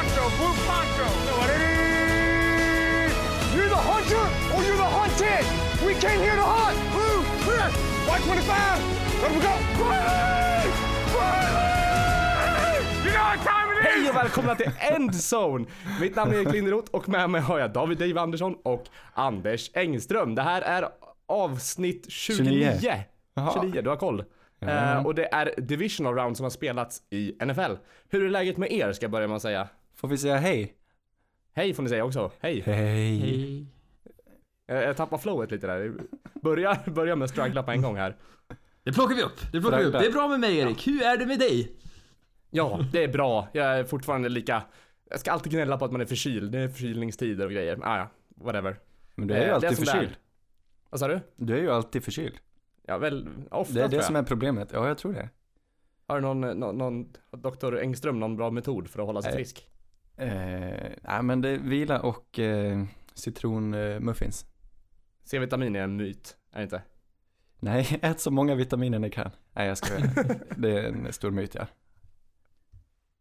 Poncho, Blue Poncho. You're the hunter or you're the hunted. We came here to hunt. Blue, clear. White 25. Let we go. Riley! Riley! You know what time it is. Hej och välkomna till Endzone! Mitt namn är Erik Linderoth och med mig har jag David Dave Andersson och Anders Engström. Det här är avsnitt 29. 29. Jaha. 29, du har koll. Eh, och det är divisional round som har spelats i NFL. Hur är läget med er ska jag börja med att säga. Får vi säga hej? Hej får ni säga också. Hej. Hej. Jag, jag tappar flowet lite där. Börja, börja med att struggla på en gång här. Det plockar vi upp, det plockar vi upp. Det är bra med mig Erik, hur är det med dig? Ja, det är bra. Jag är fortfarande lika... Jag ska alltid gnälla på att man är förkyld. Det är förkylningstider och grejer. Ah, ja, whatever. Men du är ju Eh, alltid är. förkyld. Vad sa du? Du är ju alltid förkyld. Ja, väl ofta Det är det jag. som är problemet. Ja, jag tror det. Har du någon, någon, någon doktor Engström någon bra metod för att hålla sig Nej. frisk? Eh, nej, men det är vila och eh, citronmuffins. C-vitamin är en myt, är det inte? Nej, ät så många vitaminer ni kan. Nej, jag ska Det är en stor myt, ja.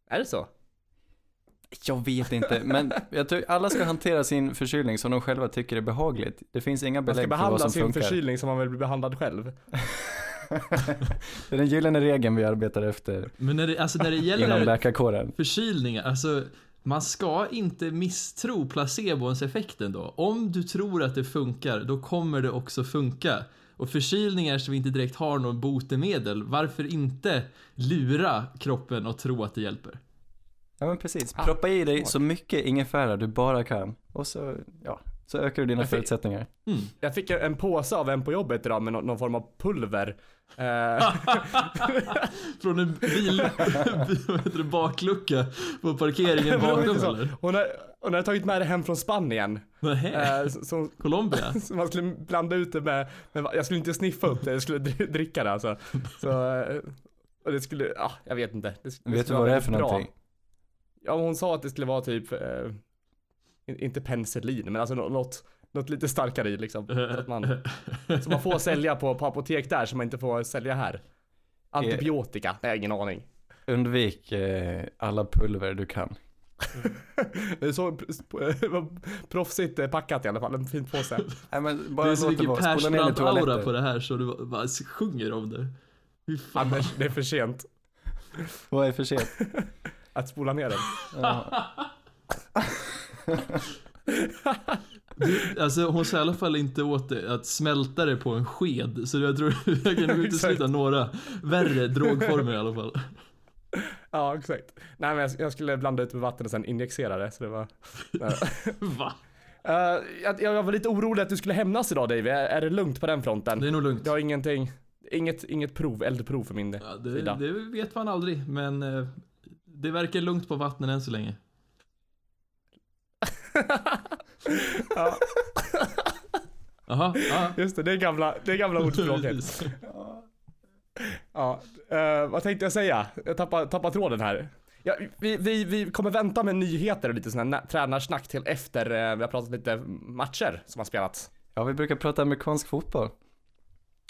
Är det så? Jag vet inte, men jag tror alla ska hantera sin förkylning som de själva tycker är behagligt. Det finns inga Man ska belägg för vad behandla som sin funkar. förkylning som man vill bli behandlad själv. Det är den gyllene regeln vi arbetar efter Men när det, alltså när det gäller förkylningar, alltså man ska inte misstro placebons effekt ändå. Om du tror att det funkar, då kommer det också funka. Och förkylningar som inte direkt har något botemedel, varför inte lura kroppen och tro att det hjälper? Ja men precis, proppa i dig så mycket ingefära du bara kan. Och så, ja, så ökar du dina fick- förutsättningar. Mm. Jag fick en påse av en på jobbet idag med någon, någon form av pulver. Eh, Från en bil, det, baklucka på parkeringen bakom eller? hon, har, hon har tagit med det hem från Spanien. Nähä? Eh, Colombia? så man skulle blanda ut det med, med, jag skulle inte sniffa upp det, jag skulle dri- dricka det alltså. Så, eh, och det skulle, ja, jag vet inte. Det, det Vet du vad det är för bra. någonting? Ja, hon sa att det skulle vara typ, eh, inte penicillin, men alltså nå- något, något lite starkare i liksom. Så att man, så man får sälja på, på apotek där som man inte får sälja här. Antibiotika, nej ingen aning. Undvik eh, alla pulver du kan. Det är så proffsigt eh, packat i alla fall, en fin påse. Nej men bara Det är så mycket Persbrandt-aura på det här så du bara- bara sjunger om det. Anders, det är för sent Vad är för sent? att spola ner den. Ja. Alltså hon sa i alla fall inte åt det att smälta det på en sked. Så jag tror jag kan nog utesluta några värre drogformer i alla fall. Ja, exakt. Nej men jag, jag skulle blanda ut med vatten och sen injicera det, så det var... Va? Eh, jag, jag var lite orolig att du skulle hämnas idag Dave, är, är det lugnt på den fronten? Det är nog lugnt. Du har ingenting, inget, inget prov, eldprov för min Ja, det, sida? det vet man aldrig, men eh, det verkar lugnt på vattnen än så länge. Ja, Jaha, ja. just det, det är gamla, det är gamla ordspråket. Ja, eh, vad tänkte jag säga? Jag tappar, tappar tråden här. Ja, vi, vi, vi kommer vänta med nyheter och lite sådana tränarsnack till efter eh, vi har pratat lite matcher som har spelats. ja, vi brukar prata amerikansk fotboll.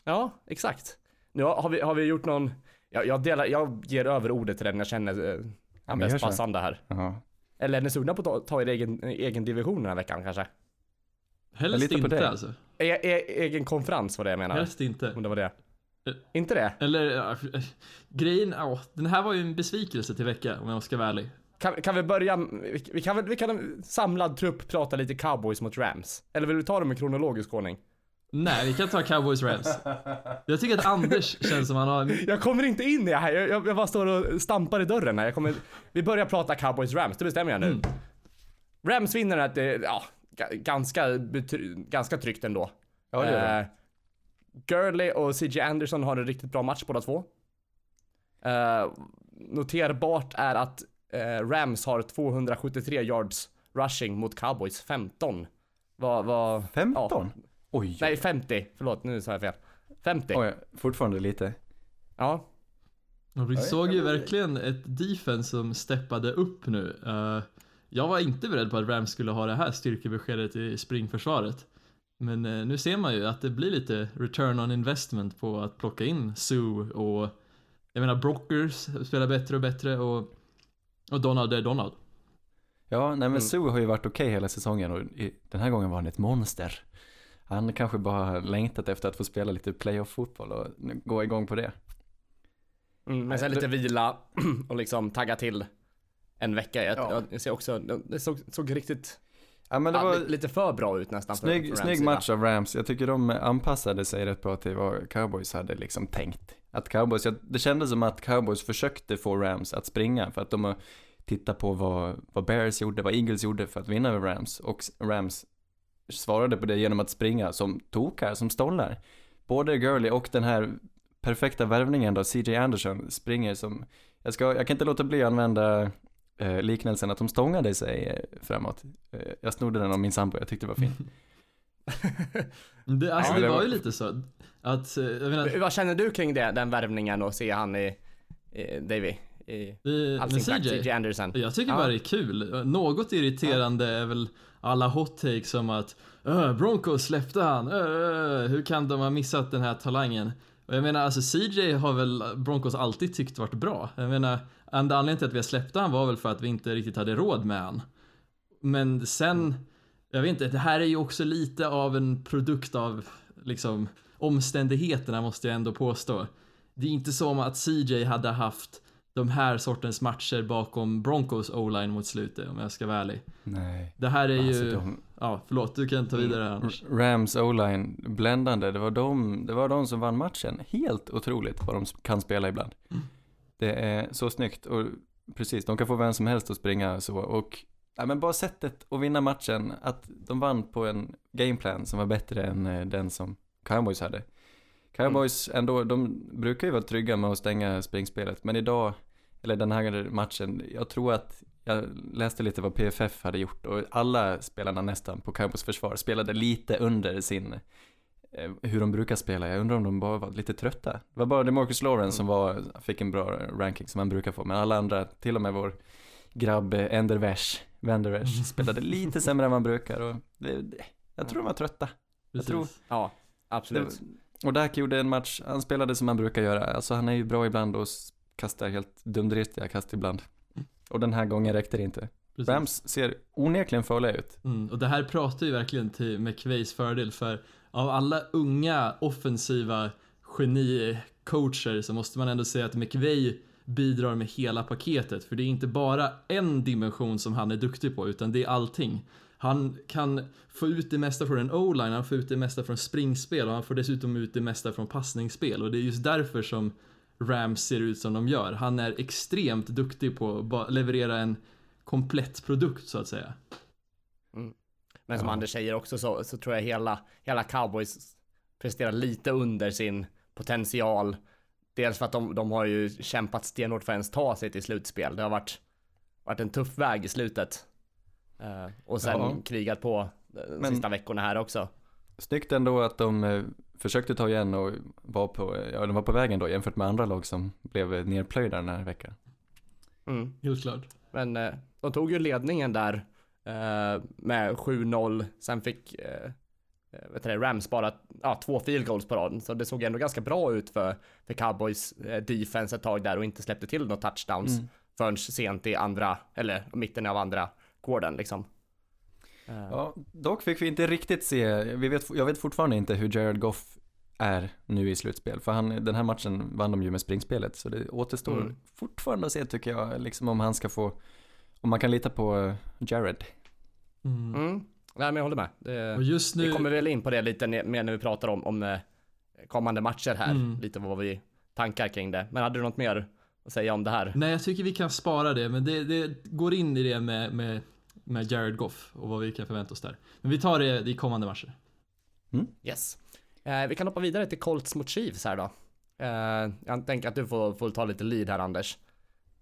Ja, exakt. Nu har har vi, har vi gjort någon, jag, jag, delar, jag ger över ordet till den jag känner är men mest passande här. Ja. Eller är ni sugna på att ta, er egen, egen division den här veckan kanske? Helst inte alltså. E, e, egen konferens var det jag menade. Helst inte. Om det var det. Eh. Inte det? Eller, eh, grejen, ja, den här var ju en besvikelse till vecka om jag ska vara ärlig. Kan, kan vi börja, vi, vi kan väl, vi kan samlad trupp prata lite cowboys mot rams? Eller vill du ta dem i kronologisk ordning? Nej, vi kan ta Cowboys Rams. Jag tycker att Anders känns som han har... Jag kommer inte in i det här, jag, jag, jag bara står och stampar i dörren här. Jag kommer, vi börjar prata cowboys rams, det bestämmer jag nu. Mm. Rams vinner att det, ja, ga- ganska, ganska tryggt ändå. Ja, det gör det. Eh, Gurley och CJ Anderson har en riktigt bra match båda två. Eh, noterbart är att eh, Rams har 273 yards rushing mot Cowboys 15. Vad, vad... 15? Ja, Oj, nej 50, förlåt nu sa jag fel. 50. oj, fortfarande lite. Ja. Och vi Ja, såg ju verkligen ett defense som steppade upp nu. Eh, jag var inte beredd på att Rams skulle ha det här styrkebeskedet i springförsvaret. Men eh, nu ser man ju att det blir lite return on investment på att plocka in Sue och jag menar Brockers spelar bättre och bättre och, och Donald är Donald. Ja, nej men Mm. Sue har ju varit okej hela säsongen och i, den här gången var han ett monster. Han kanske bara har längtat efter att få spela lite playoff-fotboll och gå igång på det. Mm, men sen lite vila och liksom tagga till en vecka. Jag, Ja. jag ser också, det såg, såg riktigt, Ja men det var li- lite för bra ut nästan. snygg, snygg match av Rams. Jag tycker de anpassade sig rätt bra till vad Cowboys hade liksom tänkt. Att Cowboys, det kändes som att Cowboys försökte få Rams att springa för att de har tittat på vad, vad Bears gjorde, vad Eagles gjorde för att vinna över Rams och Rams svarade på det genom att springa som tokar, som stollar. Både Gurley och den här perfekta värvningen då, CJ Anderson springer som, jag, ska, jag kan inte låta bli att använda eh, liknelsen att de stångade sig eh, framåt. Eh, jag snodde den av min sambo, jag tyckte det var fint. Det, alltså Ja, det det var var- ju lite så att, eh, jag menar, Vad känner du kring det, den värvningen och se han i, i Davy, i eh, all sin CJ, CJ Anderson? jag tycker Ja. bara det är kul. Något irriterande är väl alla hot takes som att "Öh, Broncos släppte han, Öh, hur kan de ha missat den här talangen? Och jag menar alltså CJ har väl Broncos alltid tyckt varit bra. Jag menar, enda anledningen till att vi har släppt han var väl för att vi inte riktigt hade råd med han. Men sen, jag vet inte, det här är ju också lite av en produkt av liksom omständigheterna måste jag ändå påstå. Det är inte som att CJ hade haft de här sortens matcher bakom Broncos o-line mot slutet om jag ska vara ärlig. Nej. Det här är ju, Alltså, de, ja förlåt du kan ta vidare här Anders. Rams o-line, bländande, det var, de, det var de som vann matchen. Helt otroligt vad de kan spela ibland. Det är så snyggt och precis, de kan få vem som helst att springa så och ja, men bara sättet att vinna matchen, att de vann på en gameplan som var bättre än eh, den som Cowboys hade. Cowboys ändå, de brukar ju vara trygga med att stänga springspelet, men idag, eller den här matchen, jag tror att jag läste lite vad PFF hade gjort och alla spelarna nästan på Cowboys försvar spelade lite under sin, eh, hur de brukar spela. Jag undrar om de bara var lite trötta. Det var bara DeMarcus Lawrence som var, fick en bra ranking som han brukar få, men alla andra, till och med vår grabb eh, Ender Vesh, Vandervesh, spelade lite sämre än man brukar och det, det, jag tror de var trötta. jag tror- Precis. Ja, Det, absolut. Och Dak gjorde en match, han spelade som han brukar göra, alltså han är ju bra ibland och kastar helt dumdristiga kast ibland. Och den här gången räckte det inte. Precis. Rams ser onekligen farliga ut. Mm, och det här pratar ju verkligen till McVeys fördel för av alla unga offensiva genicoacher så måste man ändå säga att McVey bidrar med hela paketet för det är inte bara en dimension som han är duktig på utan det är allting. Han kan få ut det mesta från en o-line, han får ut det mesta från springspel och han får dessutom ut det mesta från passningsspel och det är just därför som Rams ser ut som de gör. Han är extremt duktig på att leverera en komplett produkt så att säga. Men som Ja. Anders säger också så, så tror jag hela, hela cowboys presterar lite under sin potential. Dels för att de, de har ju kämpat stenhårt för att ens ta sig till slutspel. Det har varit, varit en tuff väg i slutet. Eh, och sen Ja. krigat på de Men- sista veckorna här också. Snyggt ändå att de eh, försökte ta igen och var på, ja de var på vägen då jämfört med andra lag som blev eh, nerplöjda den här veckan. Mm. Helt klart. Men eh, de tog ju ledningen där eh, med 7-0. Sen fick eh, eh, vet du Rams bara ja, två field goals på raden. Så det såg ändå ganska bra ut för, för Cowboys eh, defense ett tag där och inte släppte till några touchdowns Mm. förrän sent i andra, eller mitten av andra quartern liksom. Eh, Ja, dock fick vi inte riktigt se, vi vet, jag vet fortfarande inte hur Jared Goff är nu i slutspel. För han, den här matchen vann de ju med springspelet. Så det återstår Mm. fortfarande att se tycker jag, liksom om han ska få, om man kan lita på eh, Jared. Mm. Mm. Nej men jag håller med. Det, Och just nu, Vi kommer väl in på det lite mer när vi pratar om, om eh, kommande matcher här. Mm. Lite vad vi tankar kring det. Men hade du något mer att säga om det här? nej jag tycker vi kan spara det, men det, det går in i det med, med, med Jared Goff och vad vi kan förvänta oss där. Men vi tar det i kommande matcher. Yes. Eh, vi kan hoppa vidare till Colts mot Chiefs här då. Eh, jag tänker att du får, får ta lite lead här Anders.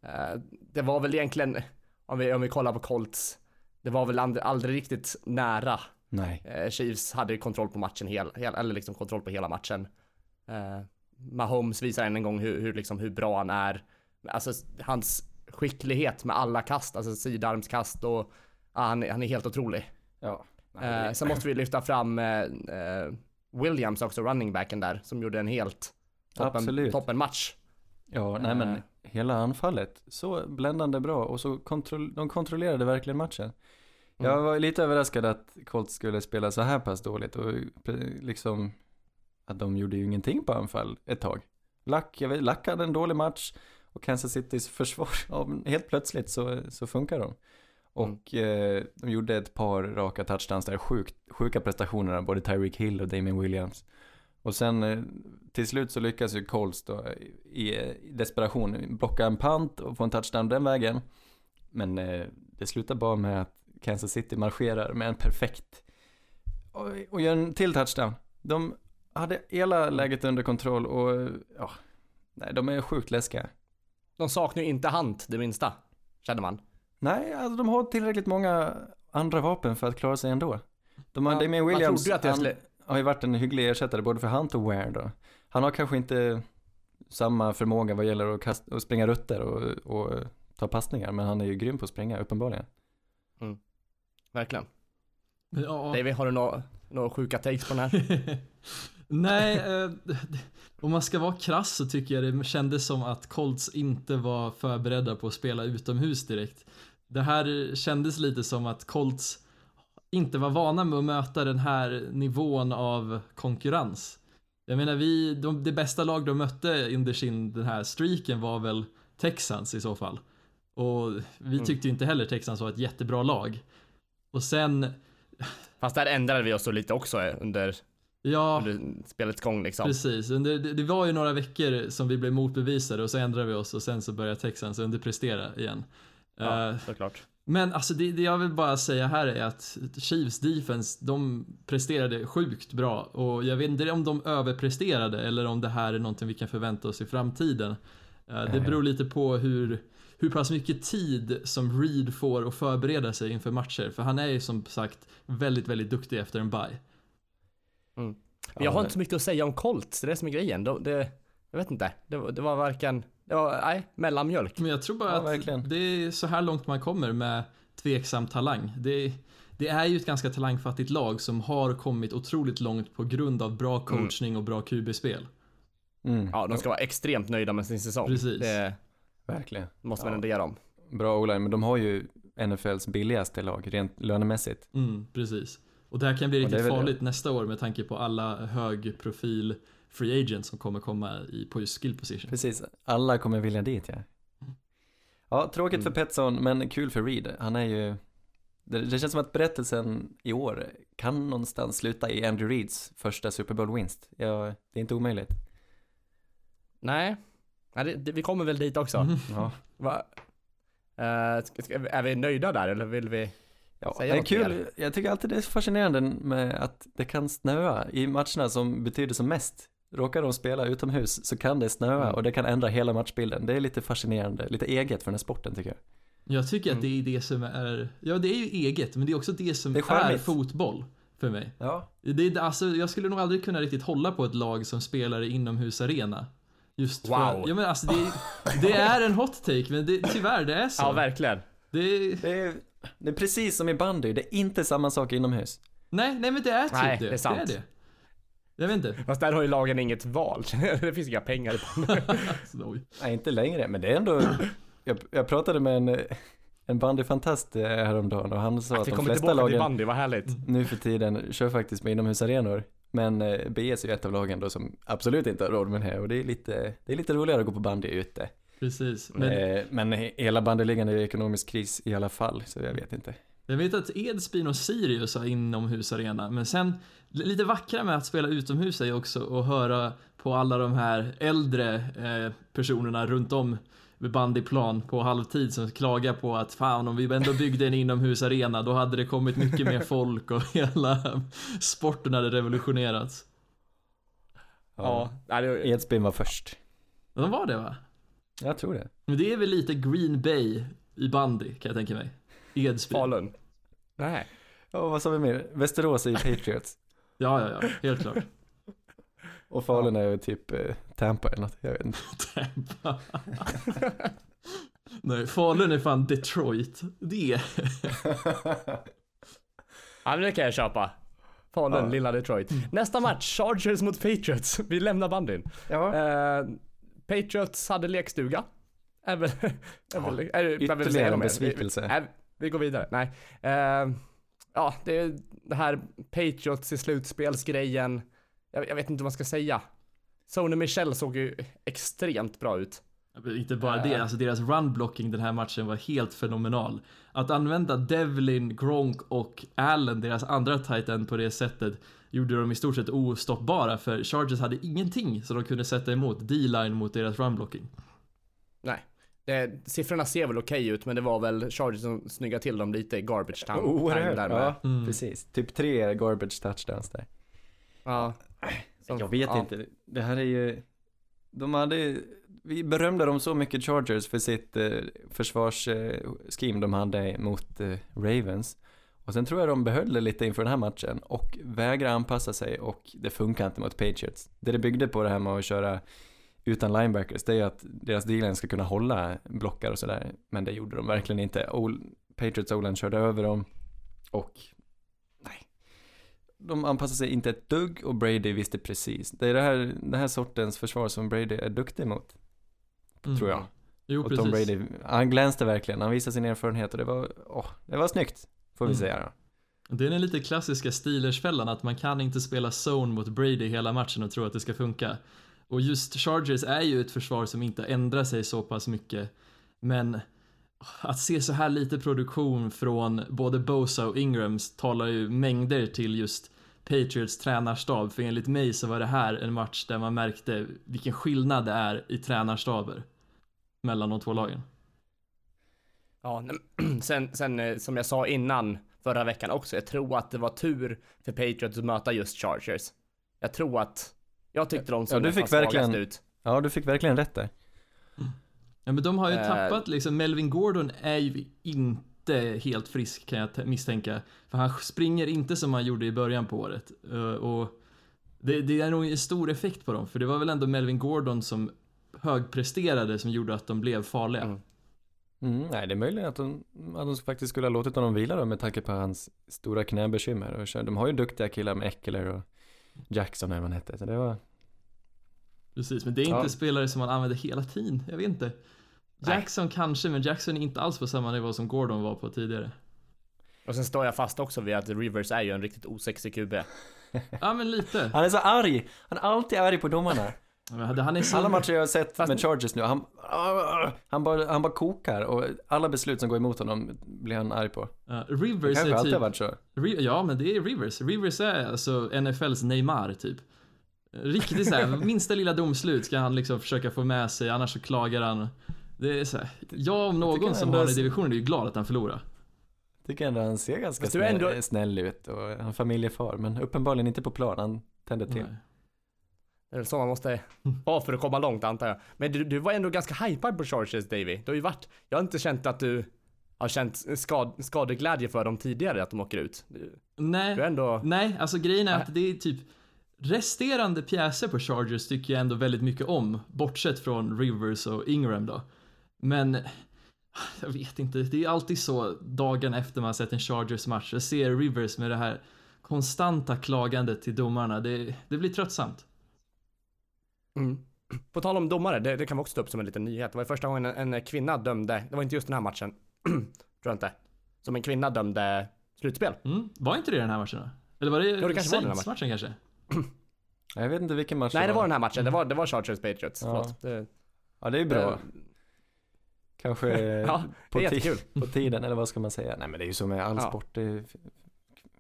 Eh, det var väl egentligen, om vi, om vi kollar på Colts, det var väl aldrig, aldrig riktigt nära. Nej. Eh, Chiefs hade ju kontroll på matchen, hel, hel, eller liksom kontroll på hela matchen. Eh, Mahomes visar än en gång hur, hur, liksom, hur bra han är. Alltså hans skicklighet med alla kast, alltså sidarmskast och ja, han, är- han är helt otrolig. Ja. Eh, sen måste vi lyfta fram eh, eh, Williams också, runningbacken där, som gjorde en helt toppen, toppen match. Ja, nej men Eh. hela anfallet, så bländande bra och så kontroll, de kontrollerade verkligen matchen. Jag Mm. var lite överraskad att Colts skulle spela så här pass dåligt och pre- liksom att de gjorde ju ingenting på anfall ett tag. Lack, jag vet, Lack hade en dålig match och Kansas Citys försvar, ja, helt plötsligt så, så funkar de. Och eh, de gjorde ett par raka touchdowns där, sjukt, sjuka prestationer både Tyreek Hill och Damien Williams. Och sen eh, till slut så lyckas ju Colts då i, i desperation blocka en punt och få en touchdown den vägen. Men eh, det slutar bara med att Kansas City marscherar med en perfekt och, och gör en till touchdown. De hade hela läget under kontroll och ja, nej, de är sjukt läskiga. De saknar ju inte Hunt det minsta, känner man. Nej, alltså de har tillräckligt många andra vapen för att klara sig ändå. De har Ja, Damien man Williams, att det han skulle- har ju varit en hygglig ersättare både för Hunt och Ware då. Han har kanske inte samma förmåga vad gäller att, kasta, att springa rutter och, och ta passningar, men han är ju grym på att springa, uppenbarligen. Verkligen. Ja. David, har du några några sjuka takes på den här? Nej, eh, om man ska vara krass så tycker jag det kändes som att Colts inte var förberedda på att spela utomhus direkt. Det här kändes lite som att Colts inte var vana med att möta den här nivån av konkurrens. Jag menar, vi, de, det bästa lag de mötte under sin, den här streaken var väl Texans i så fall. Och vi Mm. tyckte ju inte heller Texans var ett jättebra lag. Och sen, Fast där ändrade vi oss lite också eh, under, ja, under spelets gång liksom. Precis, det, det var ju några veckor som vi blev motbevisade och så ändrade vi oss och sen så började Texans underprestera igen. Ja, Eh, såklart. men alltså det, det jag vill bara säga här är att Chiefs defense, de presterade sjukt bra och jag vet inte om de överpresterade eller om det här är någonting vi kan förvänta oss i framtiden. Eh, det beror lite på hur, hur pass mycket tid som Reed får att förbereda sig inför matcher, för han är ju som sagt väldigt, väldigt duktig efter en bye. Men jag har inte så mycket att säga om Colts, det är det som är grejen. De, det, jag vet inte, det, var- det var varken, det var, nej, mellanmjölk. Men jag tror bara Ja, att verkligen. det är så här långt man kommer med tveksam talang. Det, det är ju ett ganska talangfattigt lag som har kommit otroligt långt på grund av bra coachning och bra QB-spel. Mm, Ja, de ska vara extremt nöjda med sin säsong. Precis. Det verkligen. måste man Ja. ändå ge dem. Bra o men de har ju NFLs billigaste lag, rent lönemässigt. Mm, precis. Och det här kan bli riktigt det. farligt nästa år med tanke på alla högprofil free agents som kommer komma i, på just skill position. Precis, alla kommer vilja dit ja. Ja, tråkigt för Mm. Petson, men kul för Reed. Han är ju, det, det känns som att berättelsen i år kan någonstans sluta i Andrew Reeds första Super Bowl-vinst. Ja, det är inte omöjligt. Nej, nej det, det, vi kommer väl dit också. Mhm. Ja, Va? Ska, ska, är vi nöjda där eller vill vi? Ja det är kul. mer. Jag tycker alltid det är så fascinerande med att det kan snöa i matcherna som betyder som mest. Råkar de spela utomhus så kan det snöa Mm. och det kan ändra hela matchbilden. Det är lite fascinerande, lite eget för den här sporten tycker jag. Jag tycker Mm. att det är det som är, ja det är ju eget, men det är också det som Det är är, fotboll för mig. Ja, Det är, alltså, jag skulle nog aldrig kunna riktigt hålla på ett lag som spelar i inomhusarena. Just Wow. för, ja, men alltså, det, det är en hot take, men det, tyvärr det är så. Ja, verkligen. det, det är, det är precis som i bandy, det är inte samma sak inomhus. nej, nej men det är typ Nej, det. det är sant. Det är det. Jag vet inte. Fast där har ju lagen inget val. det finns inga pengar i bandy. Nej, inte längre, men det är ändå... Jag, jag pratade med en, en bandyfantast eh, häromdagen och han sa att Vi de flesta lagen bandy, vad härligt. nu för tiden kör faktiskt med inomhusarenor. Men eh, BS är ju ett av lagen då som absolut inte har råd med det här och det är lite, det är lite roligare att gå på bandy ute. Precis. Men Men, eh, men hela bandyligan är i ekonomisk kris i alla fall, så jag vet inte. jag vet att Edsbyn och Sirius har inomhusarena, men sen lite vackra med att spela utomhus är ju också att höra på alla de här äldre eh, personerna runt om bandyplan på halvtid som klagar på att fan om vi ändå byggde en inomhusarena då hade det kommit mycket mer folk och hela sporten hade revolutionerats. Ja, det, Edsbyn var först. De var det va? Jag tror det. Men det är väl lite Green Bay i bandy kan jag tänka mig. Edsbyn. Falun. Nej. Ja, vad sa vi mer? Västerås är ju Patriots. Ja, ja, ja, helt klart. Och Falun är ju typ eh, Tampa eller något, jag vet inte. Tampa. Nej, Falun är fan Detroit. Det är... Ja, men det kan jag köpa. Falun, Ja. lilla Detroit. Nästa match, Chargers mot Patriots. Vi lämnar bandyn. Ja. Eh, Patriots hade lekstuga. Väl, är väl, är, vi ytterligare en besvikelse. Vi, nej, vi går vidare. Nej. Eh, ja, det är det här Patriots i slutspelsgrejen. Jag, jag vet inte vad man ska säga. Sony Michel såg ju extremt bra ut. Men Inte bara det, alltså deras runblocking den här matchen var helt fenomenal. Att använda Devlin, Gronk och Allen, deras andra tight end på det sättet, gjorde dem i stort sett ostoppbara för Chargers hade ingenting som de kunde sätta emot D-line mot deras runblocking. Nej. Det, siffrorna ser väl okej ut, men det var väl Chargers som snyggade till dem lite i garbage time. time Oerhört, där med. ja Mm. precis. Typ tre garbage touchdowns där. Ja. Som- Jag vet ja. inte, det här är ju, de hade, vi berömde dem så mycket Chargers för sitt eh, försvarsscheme eh, de hade mot eh, Ravens. Och sen tror jag de behöll det lite inför den här matchen och vägrade anpassa sig och det funkar inte mot Patriots. Det det byggde på det här med att köra utan linebackers, det är ju att deras dealen ska kunna hålla blockar och sådär. Men det gjorde de verkligen inte. Ol- Patriots Olan körde över dem och nej. De anpassade sig inte ett dugg och Brady visste precis. Det är det här, den här sortens försvar som Brady är duktig mot, Mm. tror jag. Jo, och precis. Tom Brady, han glänste verkligen, han visade sin erfarenhet och det var, åh, det var snyggt, får vi Mm. säga. Det är den lite klassiska Steelers-fällan att man kan inte spela zone mot Brady hela matchen och tro att det ska funka. Och just Chargers är ju ett försvar som inte ändrar sig så pass mycket. Men att se så här lite produktion från både Bosa och Ingrams talar ju mängder till just Patriots tränarstab. För enligt mig så var det här en match där man märkte vilken skillnad det är i tränarstaber mellan de två lagen. Ja, sen, sen eh, som jag sa innan förra veckan också, jag tror att det var tur för Patriots att möta just Chargers. Jag tror att, jag tyckte de såg Ja, du nästan fick verkligen- svagast ut. Ja, du fick verkligen rätt där. Ja men de har ju Eh. tappat liksom, Melvin Gordon är ju inte helt frisk kan jag misstänka. För han springer inte som han gjorde i början på året. Eh, och det, det är nog en stor effekt på dem, för det var väl ändå Melvin Gordon som högpresterade som gjorde att de blev farliga. Mm. Mm, nej, det är möjligt att de, att de faktiskt skulle ha låtit honom vila då med tanke på hans stora knäbekymmer. Och de har ju duktiga killar med Eckler och Jackson eller vad han hette. Så det var, Precis, men det är inte Ja. spelare som man använder hela tiden. Jag vet inte. Jackson kanske, men Jackson är inte alls på samma nivå som Gordon var på tidigare. Och sen står jag fast också vid att Rivers är ju en riktigt osexig QB. Ja men lite. han är så arg! Han är alltid arg på domarna. Alla matcher jag har sett Fast- med Chargers nu, han, han, bara, han bara kokar och alla beslut som går emot honom blir han arg på. Ja, Det Rivers kanske är alltid typ... har varit så. Ja, men det är Rivers. Rivers är alltså NFLs Neymar, typ. Riktigt såhär, minsta lilla domslut ska han liksom försöka få med sig, annars så klagar han. Det är såhär, jag om någon som ändå har i divisionen är ju glad att han förlorar. Tycker ändå han ser ganska snäll, ändå- snäll ut och han är familjefar. Men uppenbarligen inte på plan, han tänder till. Nej. Det är så man måste vara för att komma långt antar jag. Men du, du var ändå ganska hypad på Chargers Davy. Du har ju varit, jag har inte känt att du har känt skad, skadeglädje för dem tidigare att de åker ut. Du, Nej, du ändå, nej, alltså grejen är att det är typ resterande pjäser på Chargers tycker jag ändå väldigt mycket om, bortsett från Rivers och Ingram då. Men jag vet inte, det är alltid så dagen efter man sett en Chargers match, jag ser Rivers med det här konstanta klagandet till domarna, det, det blir tröttsamt. Mm. På tal om domare, det, det kan vi också ta upp som en liten nyhet. Det var första gången en, en kvinna dömde, det var inte just den här matchen, tror jag inte. Som en kvinna dömde slutspel. Mm, var inte det den här matchen då? Eller var det, det kanske var den här Saints-matchen kanske? Jag vet inte vilken match Nej det var den här matchen, det var, det var Chargers Patriots. Ja. Förlåt. Det, Ja, det är bra. Eh, Kanske Ja, på, det på tiden, eller vad ska man säga? Nej men det är ju så med all Ja. sport. Det är,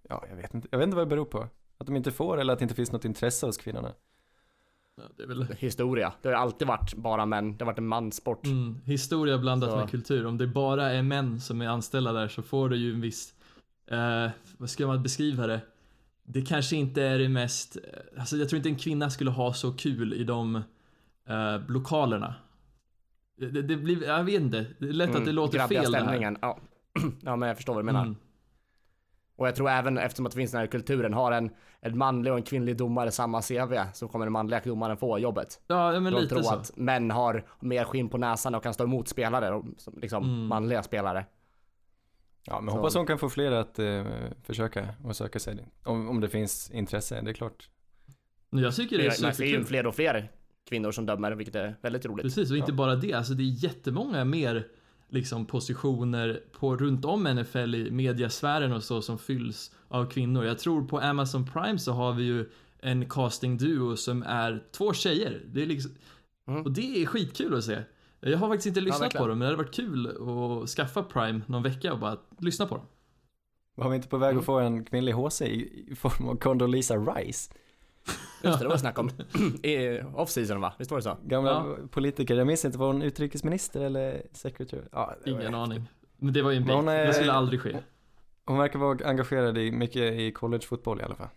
ja, jag vet inte. Jag vet inte vad det beror på. Att de inte får eller att det inte finns något intresse hos kvinnorna. Ja, det är väl historia. Det har alltid varit bara män. Det har varit en manssport. Mm, historia blandat Så. med kultur. Om det bara är män som är anställda där så får det ju en viss, eh, vad ska man beskriva det? Det kanske inte är det mest, eh, alltså jag tror inte en kvinna skulle ha så kul i de eh, lokalerna. Det, det, blir, jag vet inte, det är lätt att det låter grabbiga fel det här. Mm. Ja. ja men jag förstår vad du menar. Mm. Och jag tror även eftersom att det finns den här kulturen, har en, en manlig och en kvinnlig domare samma CV så kommer den manliga domaren få jobbet. Ja, ja, men De lite tror så. att män har mer skinn på näsan och kan stå emot spelare, liksom Mm. manliga spelare. Ja, men Så- hoppas hon kan få fler att eh, försöka och söka sig. Om, om det finns intresse, det är klart. Jag tycker det är Man ser ju superkul. fler och fler kvinnor som dömer, vilket är väldigt roligt. Precis, och inte bara det, alltså det är jättemånga mer liksom positioner på, runt om NFL i mediasfären och så som fylls av kvinnor. Jag tror på Amazon Prime så har vi ju en casting duo som är två tjejer. Det är liksom, Mm. Och det är skitkul att se. Jag har faktiskt inte lyssnat verkligen. på dem, men det hade varit kul att skaffa Prime någon vecka och bara lyssna på dem. Var vi inte på väg att få en kvinnlig HC i form av Condoleezza Rice? Just det, det var snack om off-season va? Visst var det så? Gamla Ja. politiker, jag minns inte, var hon utrikesminister eller secretary? Ja, Ingen aning. Men det var ju en är- Det skulle aldrig ske. Hon verkar vara engagerad i mycket i collegefotboll i alla fall.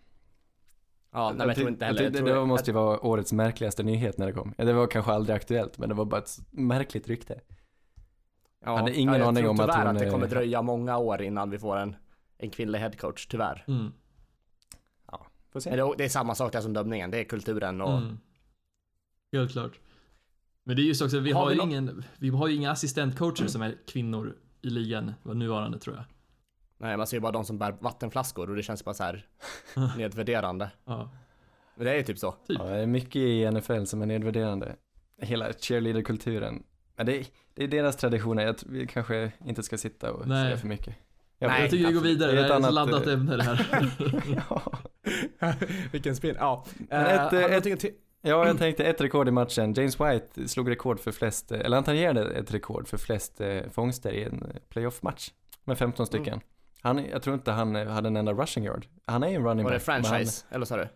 Ja, nej, men jag tror inte heller. Jag det, tror, det måste ju vara årets märkligaste nyhet när det kom. Ja, det var kanske aldrig aktuellt, men det var bara ett märkligt rykte. ja, hade ingen jag aning tror om att tyvärr hon att det kommer dröja många år innan vi får en, en kvinnlig headcoach, tyvärr. Mm. Får se. Men det, det är samma sak där som dömningen, det är kulturen och... Mm. Helt klart. Men det är just också, vi Har har, vi ju ingen, vi har ju inga assistentcoacher som är kvinnor i ligan, nuvarande tror jag. Nej, man ser ju bara de som bär vattenflaskor och det känns bara så här nedvärderande. Ja. Men det är ju typ så. Ja, det är mycket i NFL som är nedvärderande. Hela cheerleader-kulturen. Men det, är- det är deras traditioner, jag vi kanske inte ska sitta och Nej. säga för mycket. Nej, jag tycker vi går vidare, Det är ett är ett annat, laddat eh, ämne det här. ja. Vilken spin. Ja. Ett, du ett- till? ja, jag tänkte ett rekord i matchen. James White slog rekord för flest, eller han tangerade ett rekord för flest eh, fångster i en playoff-match. Med 15 stycken. Mm. Han, jag tror inte han eh, hade en enda rushing yard. Han är ju en running Var det back. men franchise? Eller sa du? Han,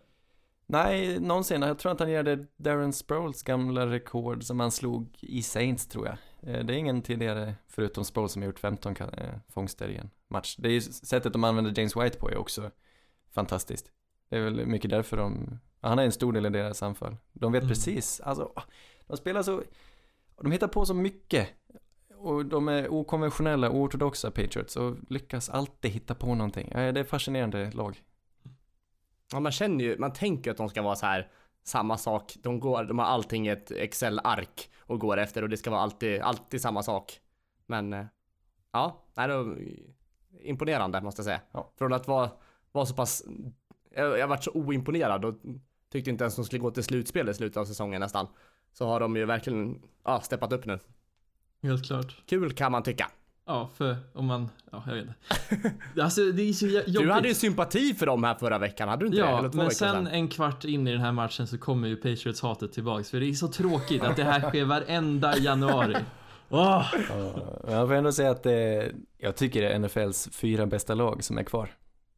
nej, någonsin. Jag tror att han gerade Darren Sproles gamla rekord som han slog i Saints tror jag. Det är ingen tidigare, förutom Sproles, som har gjort 15 ka- eh, fångster i en match. Det är ju sättet de använder James White på är också fantastiskt. Det är väl mycket därför de, han är en stor del i deras anfall. De vet Mm. precis, alltså, de spelar så, de hittar på så mycket. Och de är okonventionella, oortodoxa Patriots och lyckas alltid hitta på någonting. Ja, det är fascinerande lag. Ja, man känner ju, man tänker att de ska vara så här samma sak. De går, de har allting i ett Excel-ark och går efter och det ska vara alltid, alltid samma sak. Men eh, ja, nej, det imponerande måste jag säga. Ja. Från att vara, vara så pass, jag, jag varit så oimponerad och tyckte inte ens de skulle gå till slutspel i slutet av säsongen nästan. Så har de ju verkligen, ja, steppat upp nu. Helt klart. Kul kan man tycka. Ja, för om man, ja jag vet inte. Alltså det är så jobbigt. Du hade ju sympati för dem här förra veckan, hade du inte det? Ja, Eller två men veckor sen en kvart in i den här matchen så kommer ju Patriots-hatet tillbaks. För det är så tråkigt att det här sker varenda januari. Åh! Ja, jag får ändå säga att det, jag tycker det är NFLs fyra bästa lag som är kvar.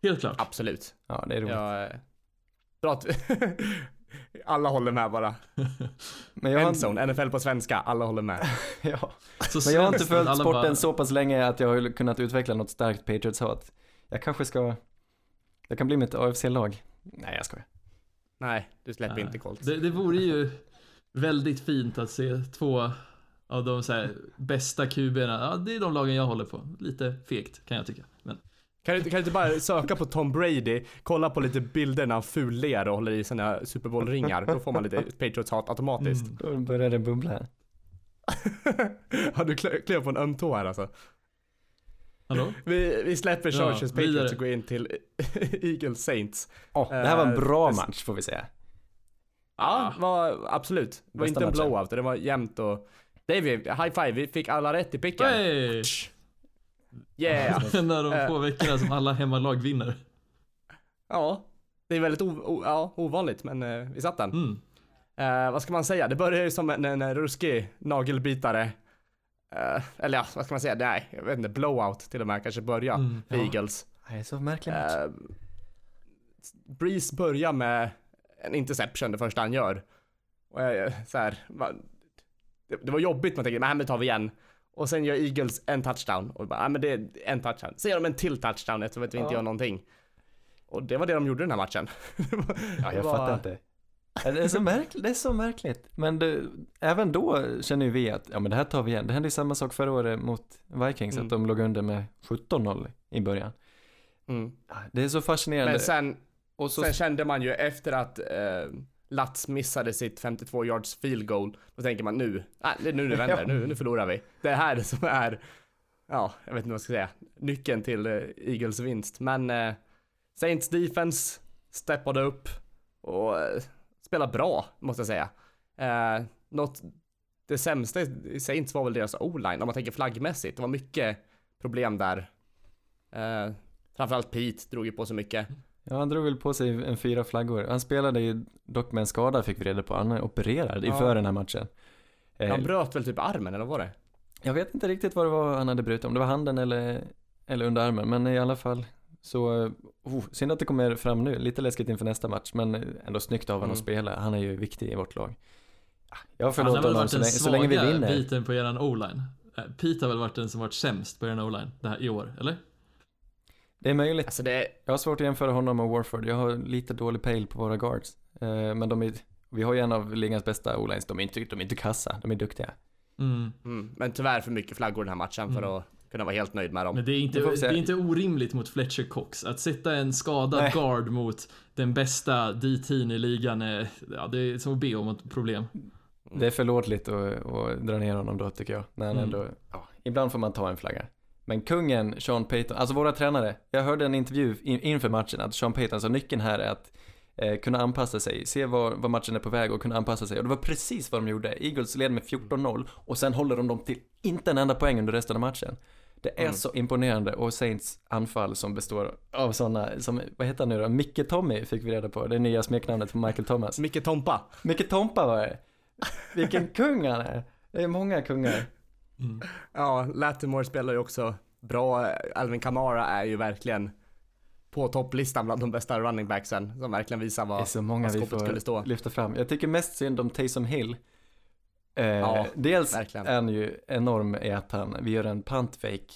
Helt klart. Absolut. Ja, det är roligt. Ja, eh, bra att alla håller med bara. Men jag har, Endzone, NFL på svenska, alla håller med. ja. Så Men jag har inte följt sporten bara- så pass länge att jag har kunnat utveckla något starkt Patriots-hat. Jag kanske ska, jag kan bli mitt AFC-lag. Nej, jag skojar. Nej, du släpper Nej. inte Colts. Det, det vore ju väldigt fint att se två av de så här bästa QB'na. Ja, det är de lagen jag håller på. Lite fegt kan jag tycka. Kan du, kan du inte bara söka på Tom Brady, kolla på lite bilder när han fuller och håller i sina Super Bowl-ringar. Då får man lite Patriots-hat automatiskt. Mm. Då börjar det bubbla. Har du klev på en öm tå här alltså? hallå? Vi, vi släpper Ja, Chargers Patriots vidare. och går in till Eagles Saints. Åh, det här var en Eh, bra match får vi säga. Ja, var, absolut. Det var Bästa inte en matchen. blowout, det var jämnt och... David, high five, vi fick alla rätt i picken. Hey! Yeah! En av de Eh. få veckorna som alla hemmalag vinner. Ja, det är väldigt ja, ovanligt men eh, vi satt den. Mm. Eh, vad ska man säga? Det börjar ju som en, en, ruskig nagelbitare. Eh, eller ja, vad ska man säga? Nej, jag vet inte. Blowout till och med kanske börja Mm, ja. Eagles. Det är så märklig match. Uh, Breeze börjar med en interception det första han gör. Och jag, så här, va, det, det var jobbigt, man tänker, men det tar vi igen. Och sen gör Eagles en touchdown. Och bara, nej men det är en touchdown. Sen gör de en till touchdown eftersom att vi inte Ja. gör någonting. Och det var det de gjorde den här matchen. Ja, jag fattar inte. Det är så märkligt, det är så märkligt. Men det, även då känner ju vi att, ja men det här tar vi igen. Det hände ju samma sak förra året mot Vikings, Mm. att de låg under med 17-0 i början. Mm. Det är så fascinerande. Men sen, och så, sen kände man ju efter att eh, Lats missade sitt 52 yards field goal, då tänker man nu, äh, nu det vänder, nu, nu förlorar vi. Det är här som är, ja, jag vet inte vad jag ska säga, nyckeln till eh, Eagles vinst. Men eh, Saints defense steppade upp och eh, spelade bra, måste jag säga. Eh, något, det sämsta i Saints var väl deras o-line, om man tänker flaggmässigt. Det var mycket problem där. Eh, framförallt Pete drog ju på så mycket. Ja, han drog väl på sig en fyra flaggor. Han spelade ju dock med en skada fick vi reda på. Han är opererad Ja. inför den här matchen. Eh, Han bröt väl typ armen, eller vad var det? Jag vet inte riktigt vad det var han hade brutit, om det var handen eller, eller underarmen, men i alla fall så, eh, oh, synd att det kommer fram nu, lite läskigt inför nästa match, men ändå snyggt av honom Mm. att spela, han är ju viktig i vårt lag. Jag Han förlåter har väl honom varit så den länge, så länge vi svaga vinner. biten på eran o-line. Eh, Pete har väl varit den som varit sämst på eran o-line det här i år, eller? Det är möjligt. Alltså det, Jag har svårt att jämföra honom med Warford, jag har lite dålig pejl på våra guards. Eh, men de är, vi har ju en av ligans bästa o-lines, de är inte, de är inte kassa, de är duktiga. Mm. mm, men tyvärr för mycket flaggor den här matchen för att kunna vara helt nöjd med dem. Men det är, inte, Det det är inte orimligt mot Fletcher Cox. Att sätta en skadad Nej. guard mot den bästa D-team i ligan är, ja, det är som att be om ett problem. Det är förlåtligt att, att dra ner honom då tycker jag. När han Mm. ändå, ja, ibland får man ta en flagga. Men kungen, Sean Payton, alltså våra tränare. Jag hörde en intervju in, inför matchen att Sean Payton, så nyckeln här är att eh, kunna anpassa sig, se var, var matchen är på väg och kunna anpassa sig. Och det var precis vad de gjorde. Eagles led med 14-0 och sen håller de dem till inte en enda poäng under resten av matchen. Det är Mm. så imponerande och Saints anfall som består av sådana, som, vad heter han nu då? Micke Tommy fick vi reda på, det nya smeknamnet på Michael Thomas. Micke Tompa. Micke Tompa var det. Vilken kung han är. Det är många kungar. Ja, Latimore spelar ju också bra. Alvin Kamara är ju verkligen på topplistan bland de bästa running backsen som verkligen visar Det är vad, så många vad vi skåpet får skulle stå. lyfta fram. Jag tycker mest synd om Taysom Hill. Eh, Ja, dels verkligen. är han ju enorm i att han, vi gör en punt fake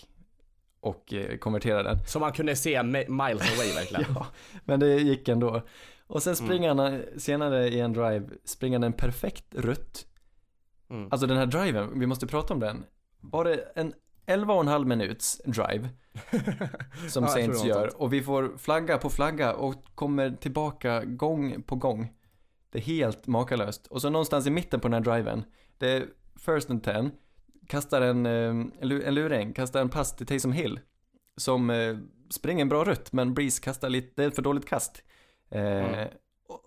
och eh, konverterar den. Som man kunde se mi- miles away verkligen. Ja, men det gick ändå. Och sen springer Mm. han eh, senare i en drive, springer han en perfekt rutt. Mm. Alltså den här driven, vi måste prata om den. Var det en 11,5 minuts drive som Ja, Saints gör och vi får flagga på flagga och kommer tillbaka gång på gång. Det är helt makalöst. Och så någonstans i mitten på den här driven, det är first and ten, kastar en, eh, en en luring, kastar en pass till Taysom Hill som eh, springer en bra rutt men Breeze kastar lite, det är ett för dåligt kast. Eh, Mm.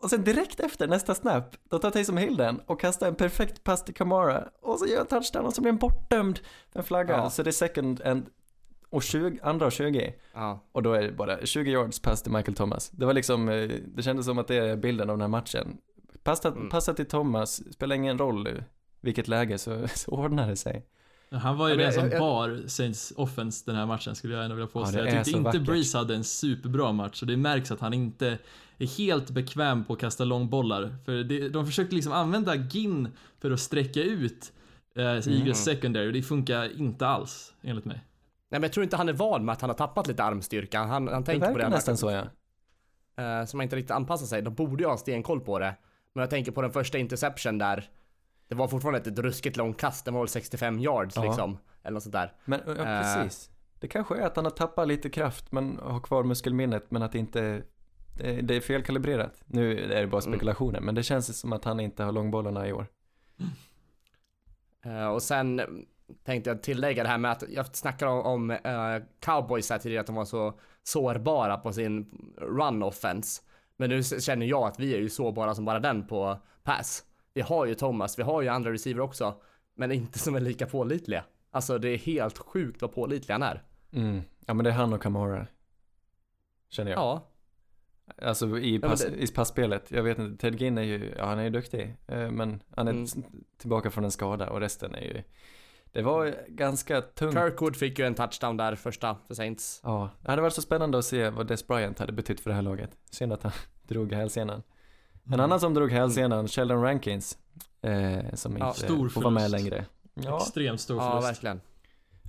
Och- sen direkt efter nästa snap, då tar Taysom Hill den och kastar en perfekt pass till Kamara och så gör en touchdown och så blir den bortdömd för en flagga. Ja. Så det är second and och 20, andra och 20 Ja. och då är det bara 20 yards pass till Michael Thomas. Det var liksom, eh, det kändes som att det är bilden av den här matchen. Passa, Mm. passa till Thomas, spelar ingen roll vilket läge så, så ordnar det sig. Han var ju den som jag- bar Saints offense den här matchen skulle jag ändå vilja påstå. Ja, det jag tyckte inte vackert. Breeze hade en superbra match och det märks att han inte är helt bekväm på att kasta långbollar. För det, de försökte liksom använda Ginn för att sträcka ut eh, Eagles Mm. secondary och det funkar inte alls enligt mig. Nej men jag tror inte han är van med att han har tappat lite armstyrka. Han, han Det tänker på verkar det. nästan så ja. Så man inte riktigt anpassar sig. De borde ju ha stenkoll på det. Men jag tänker på den första interception där. Det var fortfarande ett ruskigt långt kast. Den var väl 65 yards Ja. liksom. Eller något sånt där. Men ja, Eh. precis. Det kanske är att han har tappat lite kraft men har kvar muskelminnet men att det inte det, det är felkalibrerat. Nu är det bara Mm. spekulationer men det känns som att han inte har långbollarna i år. Eh, och sen eh, tänkte jag tillägga det här med att jag snackade om, om eh, cowboys här tidigare att de var så sårbara på sin run offense. Men nu känner jag att vi är ju sårbara som bara den på pass. Vi har ju Thomas, vi har ju andra receiver också. Men inte som är lika pålitliga. Alltså det är helt sjukt vad pålitliga han är. Mm. Ja men det är han och Kamara. Känner jag. Ja. Alltså i, pass, det- i passspelet. Jag vet inte, Ted Ginn är ju, ja han är ju duktig. eh, Men han är Mm. tillbaka från en skada och resten är ju Det var ganska tungt. Kirkwood fick ju en touchdown där första för Saints. Ja, det hade varit så spännande att se vad Des Bryant hade betytt för det här laget. Synd att han drog hälsenan. En annan som drog hälsenan, Sheldon Rankins. Eh, som Ja, inte stor får vara med längre. Ja, Extremt stor Ja, förlust. verkligen.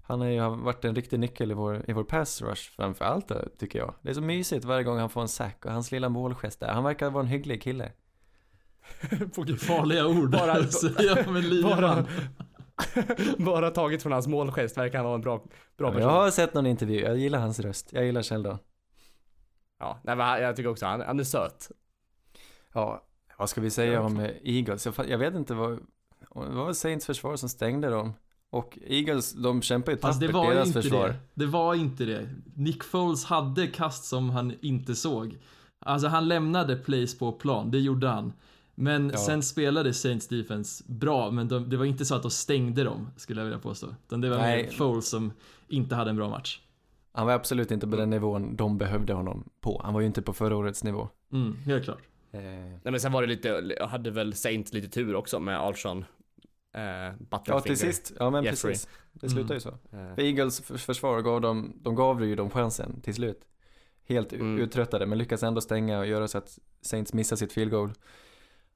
han har ju varit en riktig nyckel i vår, i vår pass rush framförallt då, tycker jag. Det är så mysigt varje gång han får en sack och hans lilla målgest där. Han verkar vara en hygglig kille. Farliga ord. Bara- med Bara, bara taget från hans målgest verkar han vara en bra, bra person. jag har sett någon intervju, jag gillar hans röst. Jag gillar Sheldon. Ja, nej, men jag tycker också han, han är söt. Ja, vad ska vi säga om eh, Eagles? Jag, jag vet inte vad, det var väl Saints försvar som stängde dem. Och Eagles, de kämpar ju tappert, ju deras inte försvar. det. Det var inte det. Nick Foles hade kast som han inte såg. Alltså han lämnade plays på plan, det gjorde han. Men Ja. sen spelade Saints defense bra, men de, det var inte så att de stängde dem, skulle jag vilja påstå. Utan det var Nej. mer Foles som inte hade en bra match. Han var absolut inte på den nivån de behövde honom på. Han var ju inte på förra årets nivå. Mm, helt klart. Eh, Nej men sen var det lite, hade väl Saints lite tur också med Alshon. Eh, Butterfinger. ja, till sist. Ja, men Jeffrey. precis. Det slutar ju så. Eh, För Eagles för- försvar gav dem, de gav ju dem chansen till slut. Helt Mm. uttröttade, men lyckas ändå stänga och göra så att Saints missar sitt field goal.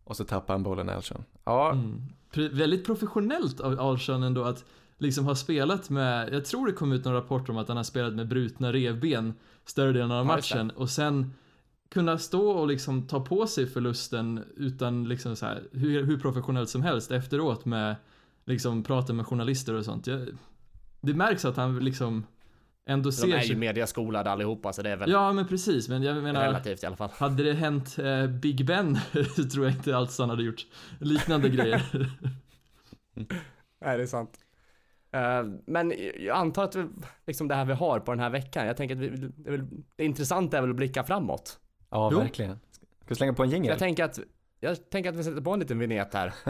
Och så tappar han bollen Alshon. Ja, Mm. Pre- väldigt professionellt av Alshon ändå att liksom ha spelat med, jag tror det kom ut någon rapport om att han har spelat med brutna revben större delen av matchen och sen kunna stå och liksom ta på sig förlusten utan liksom så här, hur, hur professionellt som helst efteråt med liksom prata med journalister och sånt. Jag, det märks att han liksom ändå de ser är ju mediaskolade allihopa så det är väl Ja men precis, men jag menar relativt i alla fall. hade det hänt eh, Big Ben tror jag inte alls han hade gjort liknande grejer. Nej det är sant. Eh, men jag antar att vi, liksom det här vi har på den här veckan, jag tänker att vi, det, är väl, det intressanta är väl att blicka framåt. Ja Jo. verkligen. Ska vi slänga på en jingel? jag tänker att, jag tänker att vi sätter på en liten vignett här.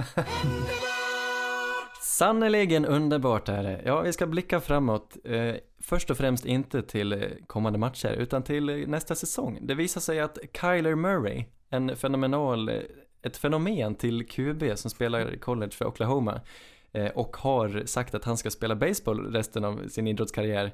Sannerligen underbart är det. Ja, vi ska blicka framåt. Eh, först och främst inte till kommande matcher, utan till nästa säsong. Det visar sig att Kyler Murray, en fenomenal, ett fenomen till QB som spelar i college för Oklahoma eh, och har sagt att han ska spela baseball resten av sin idrottskarriär.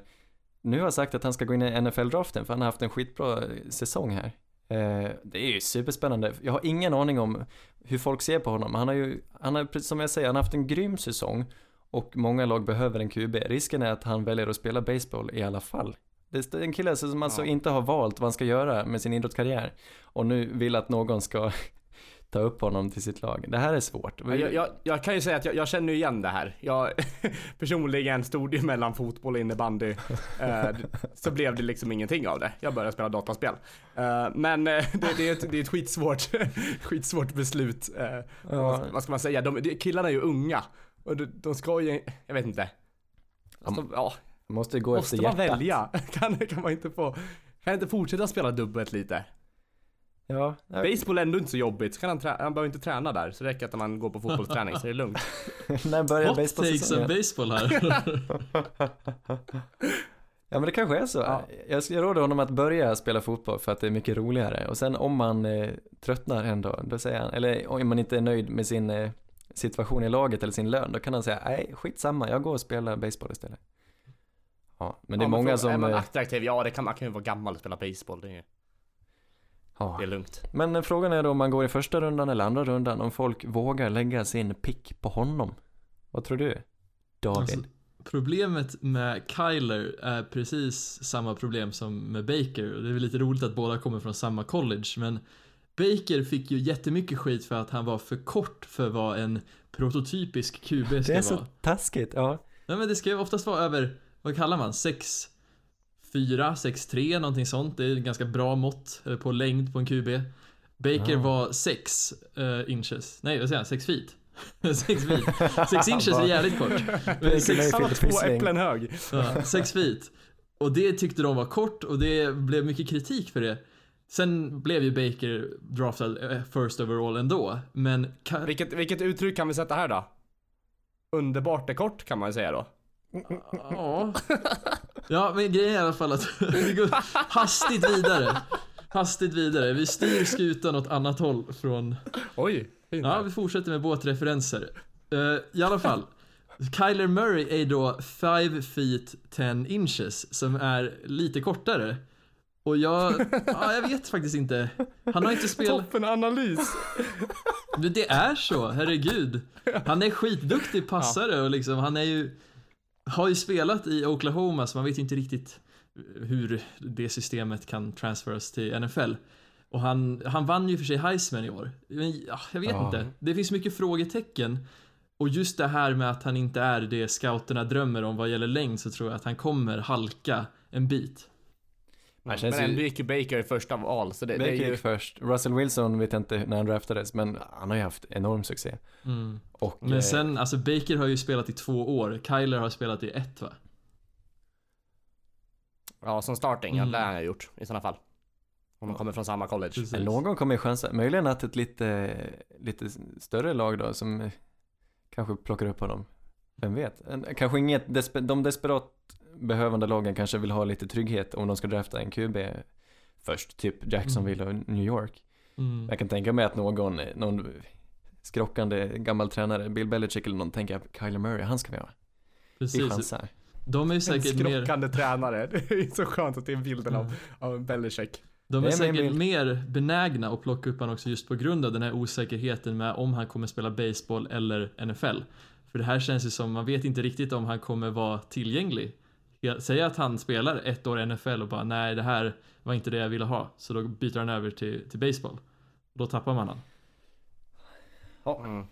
Nu har sagt att han ska gå in i NFL-draften för han har haft en skitbra eh, säsong här. Eh, det är ju superspännande. Jag har ingen aning om hur folk ser på honom. Han har ju, han har, precis som jag säger, han har haft en grym säsong och många lag behöver en QB. Risken är att han väljer att spela baseball i alla fall. Det är en kille som alltså Ja. inte har valt vad han ska göra med sin idrottskarriär och nu vill att någon ska ta upp honom till sitt lag. Det här är svårt. Ja, Jag, jag, jag kan ju säga att jag, jag känner igen det här. Jag personligen stod ju mellan fotboll och innebandy. Eh, så blev det liksom ingenting av det. Jag började spela dataspel. Eh, men eh, det, det, är ett, det är ett skitsvårt, skitsvårt beslut. Ja. vad, vad ska man säga? De, de, killarna är ju unga. Och de, de ska ju, jag vet inte. Alltså, ja, Måste gå måste efter man hjärtat. välja? Kan, kan man inte få, kan jag inte fortsätta spela dubbelt lite? Ja, Baseball är ändå inte så jobbigt, så kan han, han behöver inte träna där. Så det räcker att man går på fotbollsträning så är det lugnt. när börjar Hot takes of baseballsäsongen? baseball här. Ja men det kanske är så. Ja. Jag, jag råder honom att börja spela fotboll för att det är mycket roligare. Och sen om man eh, tröttnar en dag, då säger han, eller om man inte är nöjd med sin eh, situation i laget eller sin lön, då kan han säga, nej skitsamma, jag går och spelar baseball istället. Ja, men det är Ja, många som... Är man eh, attraktiv? Ja, det kan, man kan ju vara gammal och spela baseball. Det är, ja. det är lugnt. Men frågan är då om man går i första rundan eller andra rundan, om folk vågar lägga sin pick på honom. Vad tror du? David? Alltså, problemet med Kyler är precis samma problem som med Baker. Och Det är väl lite roligt att båda kommer från samma college, men Baker fick ju jättemycket skit för att han var för kort för vad en prototypisk QB ska det är så vara. taskigt, ja. Nej men det ska ju oftast vara över, vad kallar man, 6 4, 6, 3, någonting sånt. Det är ett ganska bra mått eh, på längd på en QB. Baker Ja. var 6 inches, nej vad säger jag, 6 feet. 6 feet. 6 inches är jävligt kort. Sex- Han var två äpplen hög. Ja, sex feet. Och det tyckte de var kort och det blev mycket kritik för det. Sen blev ju Baker draftad eh, first overall ändå, men Vilket, vilket uttryck kan vi sätta här då? Underbart är kort kan man ju säga då. Ja. Ja, men grejen är i alla fall att vi går hastigt vidare. Hastigt vidare. Vi styr skutan åt annat håll från... Oj, fint. Ja, vi fortsätter med båtreferenser. Uh, I alla fall. Kyler Murray är då 5 feet 10 inches, som är lite kortare. Och jag, ja, jag vet faktiskt inte. Han har inte spelat... Toppen analys. Men det är så, herregud. Han är skitduktig passare och liksom, han är ju... Har ju spelat i Oklahoma så man vet ju inte riktigt hur det systemet kan transferas till NFL. Och han, han vann ju för sig Heisman i år. Men ja, jag vet Ja. inte. Det finns mycket frågetecken. Och just det här med att han inte är det scouterna drömmer om vad gäller längd så tror jag att han kommer halka en bit. Det Men känns ju- ändå gick ju Baker i första val så det, det Baker är ju... gick först. Russell Wilson vet jag inte när han draftades, men han har ju haft enorm succé. Mm. Och, eh, Men sen, alltså Baker har ju spelat i två år. Kyler har spelat i ett va? Ja, som starting. Ja, Mm. det har han gjort i sådana fall. Om de kommer från samma college. Precis. Men någon kommer ju chansa. Möjligen att ett lite, lite större lag då som eh, kanske plockar upp honom. Vem vet? Kanske inget, de desperat behövande lagen kanske vill ha lite trygghet om de ska drafta en QB först. Typ Jacksonville och New York. Mm. Jag kan tänka mig att någon, någon skrockande gammal tränare, Bill Belichick eller någon tänker Kyler Murray, han ska vi ha. Vi Precis. chansar. De är ju En säkert mer, skrockande tränare. Det är så skönt att det är bilden av, av Belichick. de är är min säkert mer benägna att plocka upp honom också just på grund av den här osäkerheten med om han kommer spela baseball eller NFL. För det här känns ju som, man vet inte riktigt om han kommer vara tillgänglig. Jag- Säg att han spelar ett år i NFL och bara nej det här var inte det jag ville ha. Så då byter han över till, till baseball. Då tappar man han. Mm.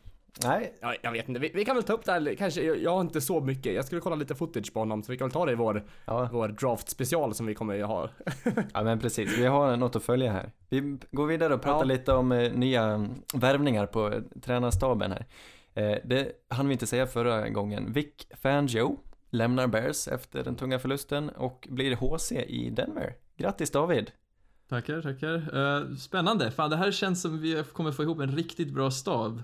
Nej, Ja, jag vet inte, vi, vi kan väl ta upp det här, kanske, jag, jag har inte så mycket, jag skulle kolla lite footage på honom så vi kan väl ta det i vår, ja, vår draft special som vi kommer att ha. ja men precis, vi har något att följa här. Vi går vidare och pratar Ja. lite om eh, nya mm, värvningar på eh, tränarstaben här. Eh, det hann vi inte säga förra gången. Vic Fangio lämnar Bears efter den tunga förlusten och blir HC i Denver. Grattis David! Tackar, tackar. Eh, spännande. Fan, det här känns som vi kommer få ihop en riktigt bra stab.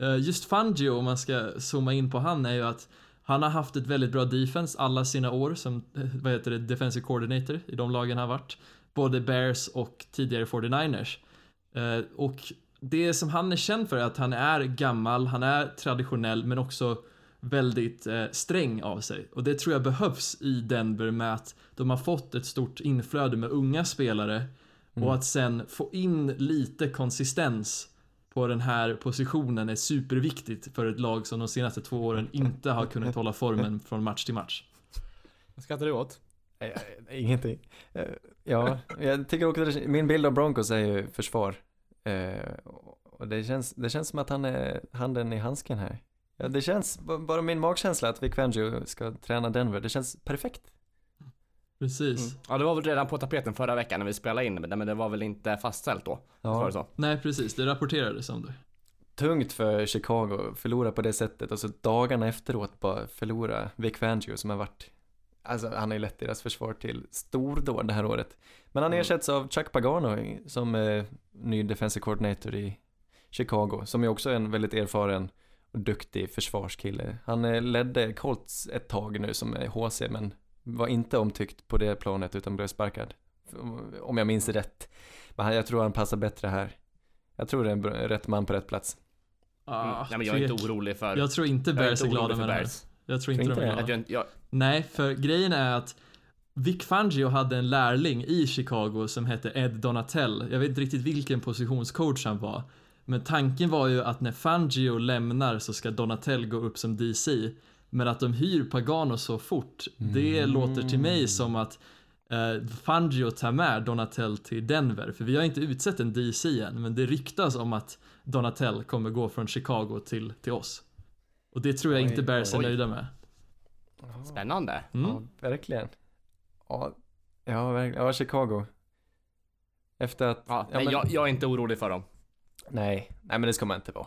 Eh, just Fangio, om man ska zooma in på han, är ju att han har haft ett väldigt bra defense alla sina år som, eh, vad heter det, defensive coordinator i de lagen han har varit. Både Bears och tidigare 49ers. Och det som han är känd för är att han är gammal, han är traditionell, men också väldigt eh, sträng av sig. Och det tror jag behövs i Denver med att de har fått ett stort inflöde med unga spelare och att sen få in lite konsistens på den här positionen är superviktigt för ett lag som de senaste två åren inte har kunnat hålla formen från match till match. Vad skrattar du åt? Ingenting. Eh, Ja, jag tycker också att det- min bild av Broncos är ju försvar. Eh, Och det känns, det känns som att han är handen i handsken här. Ja, det känns, bara min magkänsla att Vic Fangio ska träna Denver, det känns perfekt. Precis. Mm. Ja, det var väl redan på tapeten förra veckan när vi spelade in, men det var väl inte fastställt då? Ja, det så? Nej, precis. Det rapporterades om det. tungt för Chicago att förlora på det sättet och så dagarna efteråt bara förlora Vic Fangio som har varit Alltså han har ju lett deras försvar till stordåd det här året. Men han Mm. ersätts av Chuck Pagano som eh, ny defensive coordinator i Chicago, som är också en väldigt erfaren duktig försvarskille. Han eh, ledde Colts ett tag nu som är HC, men var inte omtyckt på det planet utan blev sparkad. Om jag minns rätt. Men jag tror han passar bättre här. Jag tror det är en rätt man på rätt plats. Mm. Ah, Nej men jag är inte orolig för... Jag tror inte är Bears är inte glada med det här. Jag tror inte Tror de är inte glada. Jag, jag, Nej, för grejen är att Vic Fangio hade en lärling i Chicago som hette Ed Donatell. Jag vet inte riktigt vilken positionscoach han var. Men tanken var ju att när Fangio lämnar så ska Donatell gå upp som DC. Men att de hyr Pagano så fort, det Mm. låter till mig som att eh, Fangio tar med Donatell till Denver. För vi har inte utsett en DC än, men det ryktas om att Donatell kommer gå från Chicago till, till oss. Och det tror jag Oj, inte Bears är oj. nöjda med. spännande. Mm. Ja, verkligen. Ja, ja, verkligen. Ja, Chicago. Efter att... Ja, ja, nej, men- jag, jag är inte orolig för dem. Nej, nej men det ska man inte vara.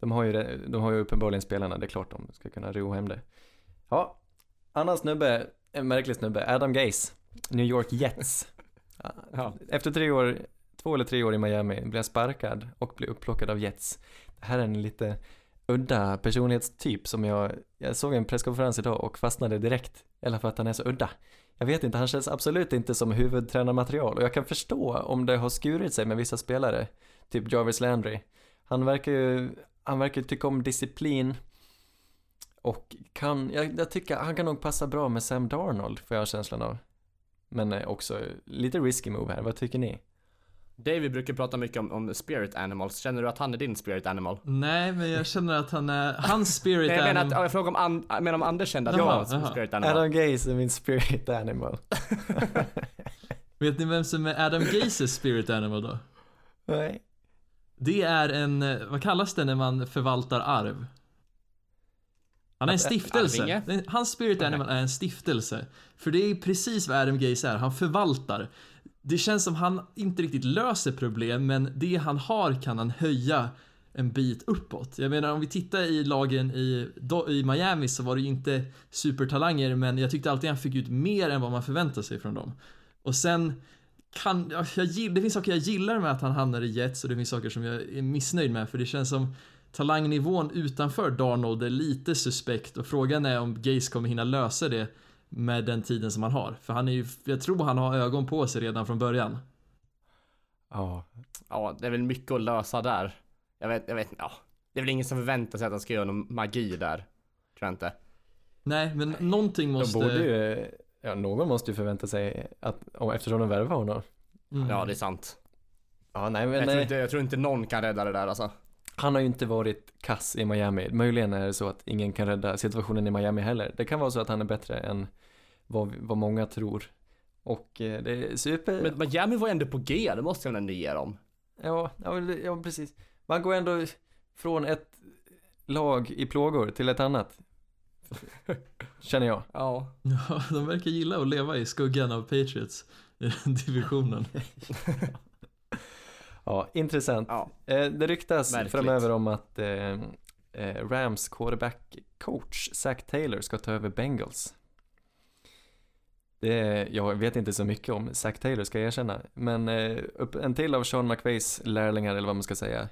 De har ju, det- de har ju uppenbarligen spelarna, det är klart de ska kunna ro hem det. Ja, annan snubbe, en märklig snubbe, Adam Gase, New York Jets. Ja. Efter tre år, två eller tre år i Miami, blir han sparkad och blir upplockad av Jets. Det här är en lite udda personlighetstyp som jag, jag såg en presskonferens idag och fastnade direkt. Eller för att han är så udda. Jag vet inte, han känns absolut inte som huvudtränarmaterial och jag kan förstå om det har skurit sig med vissa spelare. Typ Jarvis Landry. Han verkar ju, han verkar tycka om disciplin. Och kan, jag, jag tycker han kan nog passa bra med Sam Darnold, får jag känslan av. Men eh, också lite risky move här, vad tycker ni? David brukar prata mycket om, om spirit animals. Känner du att han är din spirit animal? Nej, men jag känner att han är, hans spirit Nej, jag menar att, ja, jag frågar om, an, menar om Anders kände att jag var jaha. spirit animal. Adam Gaze är min spirit animal. Vet ni vem som är Adam Gases spirit animal då? Nej. Det är en, eh, vad kallas det när man förvaltar arv? Han är en stiftelse. Hans spirit animal är en stiftelse. För det är precis vad Adam Gaze är, han förvaltar. Det känns som han inte riktigt löser problem, men det han har kan han höja en bit uppåt. Jag menar om vi tittar i lagen i, i Miami så var det ju inte supertalanger, men jag tyckte alltid han fick ut mer än vad man förväntade sig från dem. Och sen kan, jag, det finns saker jag gillar med att han hamnar i Jets och det finns saker som jag är missnöjd med för det känns som talangnivån utanför Darnold är lite suspekt och frågan är om Gaze kommer hinna lösa det med den tiden som han har. För han är ju, jag tror han har ögon på sig redan från början. Ja, Ja, det är väl mycket att lösa där. Jag vet, jag vet, ja. Det är väl ingen som förväntar sig att han ska göra någon magi där. Tror jag inte. Nej, men någonting de måste... borde ju, ja någon måste ju förvänta sig att, och eftersom de värvar honom. Mm. Ja, det är sant. Ja, nej men Jag tror, inte, jag tror inte någon kan rädda det där alltså. han har ju inte varit kass i Miami. Möjligen är det så att ingen kan rädda situationen i Miami heller. Det kan vara så att han är bättre än vad, vad många tror. Och eh, det är super... Men Miami var ändå på G, det måste jag ändå ge dem. Ja, ja, ja, precis. Man går ändå från ett lag i plågor till ett annat. Känner jag. Ja. Ja, de verkar gilla att leva i skuggan av Patriots i divisionen. Ja, intressant. Ja. Eh, det ryktas Märkligt. framöver om att eh, eh, Rams quarterback coach Zach Taylor ska ta över Bengals. Det, jag vet inte så mycket om Zach Taylor ska jag erkänna, men upp, en till av Sean McVays lärlingar eller vad man ska säga,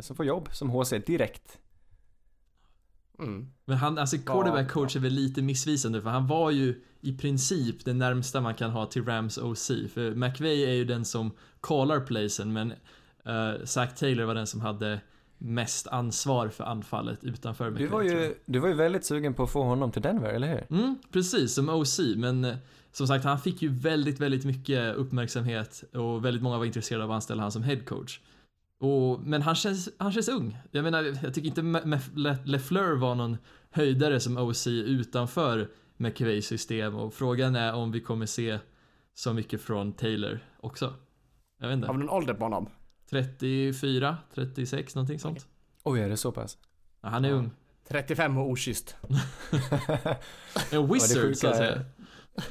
som får jobb som HC direkt. Mm. Men han, alltså quarterback coach är väl lite missvisande för han var ju i princip det närmsta man kan ha till Rams OC. För McVay är ju den som callar placen men uh, Zach Taylor var den som hade mest ansvar för anfallet utanför Du McVay. var, tror jag. ju, du var ju väldigt sugen på att få honom till Denver, eller hur? Mm, precis, som OC. Men eh, som sagt, han fick ju väldigt, väldigt mycket uppmärksamhet och väldigt många var intresserade av att anställa han som head coach. Och, men han känns, han känns ung. Jag menar, jag tycker inte Le- LeFleur var någon höjdare som OC utanför McVays system och frågan är om vi kommer se så mycket från Taylor också. Jag vet Har inte. vi någon ålder på honom? 34, 36, någonting sånt. Oj, är det så pass? Ja, han är Ja. ung. 35 och okysst. En wizard sjuka så att är- säga.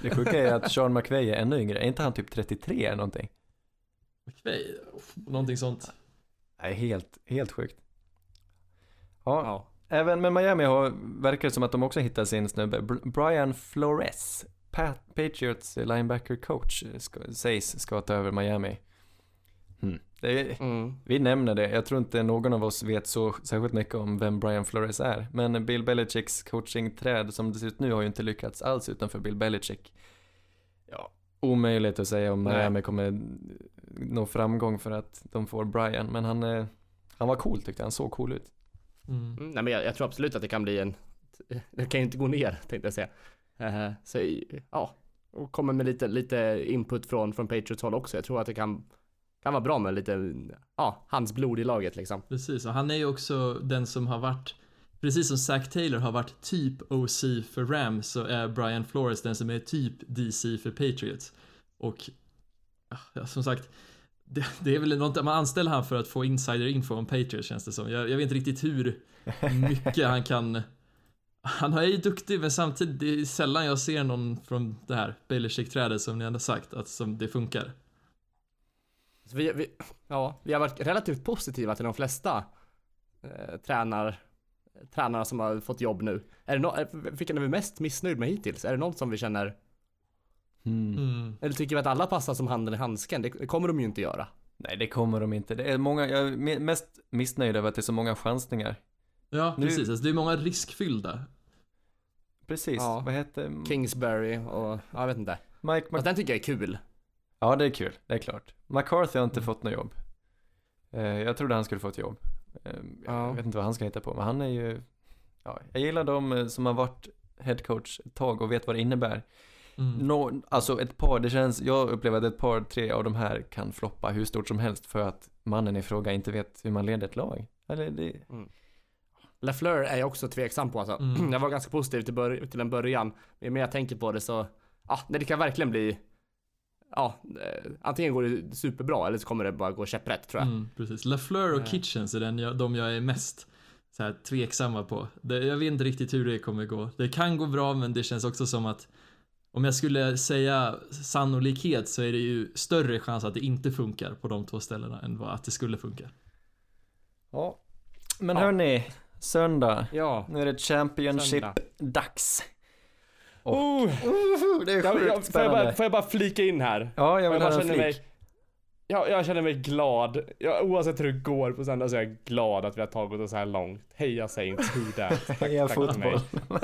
Det sjuka är att Sean McVay är ännu yngre, är inte han typ 33 eller någonting? McVay, någonting sånt. Helt, helt sjukt. Ja, Ja. även med Miami har, verkar det som att de också hittar sin snubbe. Br- Brian Flores, Pat, Patriots linebacker coach, ska, sägs ska ta över Miami. Det är, Mm. vi nämner det, jag tror inte någon av oss vet så särskilt mycket om vem Brian Flores är. Men Bill Belichicks coachingträd som det ser ut nu har ju inte lyckats alls utanför Bill Belichick. Ja, omöjligt att säga om. Miami kommer nå framgång för att de får Brian. Men han, eh, han var cool tyckte jag, han såg cool ut. Mm. Mm, nej men jag, jag tror absolut att det kan bli en, det kan ju inte gå ner tänkte jag säga. Eh, så ja, och kommer med lite, lite input från, från Patriots håll också. Jag tror att det kan, kan vara bra med lite, ja, hans blod i laget liksom. Precis, och han är ju också den som har varit Precis som Zach Taylor har varit typ OC för Rams så är Brian Flores den som är typ DC för Patriots. Och ja, som sagt, det, det är väl något, man anställer han för att få insider info om Patriots känns det som. Jag, jag vet inte riktigt hur mycket han kan han är ju duktig men samtidigt det är sällan jag ser någon från det här Belichick-trädet som ni ändå sagt att som det funkar. Så vi, vi, ja, vi har varit relativt positiva till de flesta eh, tränar, tränarna som har fått jobb nu. Är det no, eh, vilken är vi mest missnöjd med hittills? Är det någon som vi känner, Hmm. Mm. eller tycker vi att alla passar som handen i handsken? Det, kommer de ju inte göra. Nej, det kommer de inte. Det är många, jag är me- mest missnöjd över att det är så många chansningar. Ja, Nu- precis. Alltså, det är många riskfyllda. Precis, Ja. vad heter Kingsbury och, ja, jag vet inte. Mike Mc... Fast den tycker jag är kul. Ja, det är kul, det är klart. McCarthy har inte Mm. fått något jobb. Eh, jag trodde han skulle få ett jobb. Eh, Ja. Jag vet inte vad han ska hitta på, men han är ju... Ja, jag gillar de eh, som har varit headcoach ett tag och vet vad det innebär. Mm. Nå, alltså ett par, det känns, jag upplever att ett par, tre av de här kan floppa hur stort som helst för att mannen i fråga inte vet hur man leder ett lag. Eller det, LaFleur är jag också tveksam på alltså. Mm. Jag var ganska positiv till, bör- till en början. Men ju mer jag tänker på det så, ja, nej, det kan verkligen bli, ja, eh, antingen går det superbra eller så kommer det bara gå käpprätt tror jag. Mm, precis. LaFleur och Eh. Kitchens är den jag, de jag är mest så här, tveksamma på. Det, jag vet inte riktigt hur det kommer gå. Det kan gå bra men det känns också som att om jag skulle säga sannolikhet så är det ju större chans att det inte funkar på de två ställena än vad att det skulle funka. ja. Men Ja. hörni, söndag. Ja, Nu är det. Championship-dags. Oh, det är jag, sjukt jag, får, jag bara, spännande. får jag bara flika in här? Ja, jag vill höra en känner flik. mig, jag, jag känner mig glad. Jag, oavsett hur det går på söndag så är jag glad att vi har tagit oss så här långt. Heja Saints, who. Tack, Heja tack fotboll.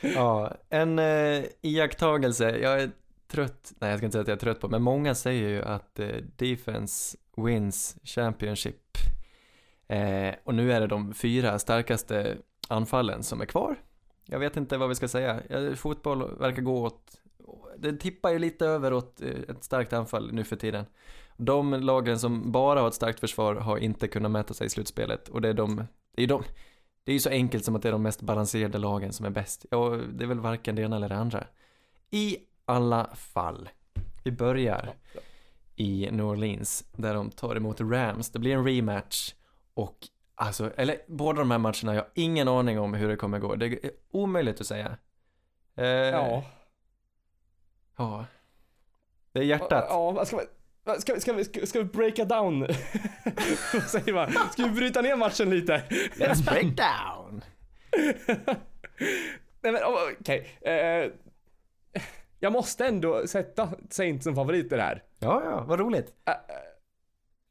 ja, en eh, iakttagelse. Jag är trött, nej jag ska inte säga att jag är trött på, men många säger ju att eh, defense wins Championship. Eh, och nu är det de fyra starkaste anfallen som är kvar. Jag vet inte vad vi ska säga. Fotboll verkar gå åt, det tippar ju lite över åt eh, ett starkt anfall nu för tiden. De lagen som bara har ett starkt försvar har inte kunnat mäta sig i slutspelet och det är de, det är de, det är ju så enkelt som att det är de mest balanserade lagen som är bäst. Ja, det är väl varken det ena eller det andra. I alla fall. Vi börjar i New Orleans där de tar emot Rams. Det blir en rematch och alltså, eller båda de här matcherna, jag har ingen aning om hur det kommer gå. Det är omöjligt att säga. Eh, Ja. ja. Det är hjärtat. Ja, vad ska vi... Ska vi, ska, vi, ska, ska vi breaka down? Vad säger man? Ska vi bryta ner matchen lite? Let's break down. Nej men oh, okej. Eh, jag måste ändå sätta Saints som favoriter här. Ja, ja, vad roligt.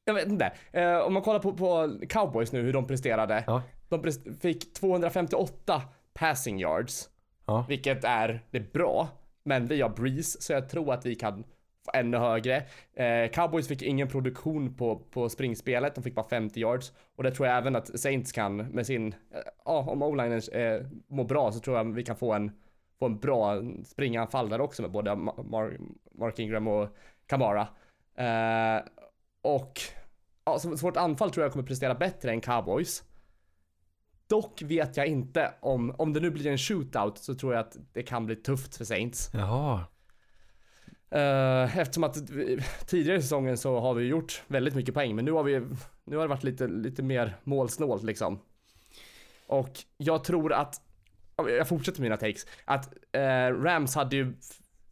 Jag vet inte. Eh, om man kollar på, på cowboys nu, hur de presterade. Ja. De prest- fick 258 passing yards. Ja. Vilket är, det är bra. Men vi har Breeze, så jag tror att vi kan ännu högre. Eh, cowboys fick ingen produktion på, på springspelet, de fick bara 50 yards. Och det tror jag även att Saints kan med sin, eh, ja om o-linen eh, mår bra så tror jag vi kan få en, få en bra springanfall där också med både Mar- Mark Ingram och Kamara. Eh, och ja, så, så vårt anfall tror jag kommer prestera bättre än cowboys. Dock vet jag inte om, om det nu blir en shootout så tror jag att det kan bli tufft för Saints. Jaha. Uh, eftersom att tidigare i säsongen så har vi gjort väldigt mycket poäng men nu har vi, nu har det varit lite, lite mer målsnålt liksom. Och jag tror att, ja, jag fortsätter mina takes, att eh, Rams hade ju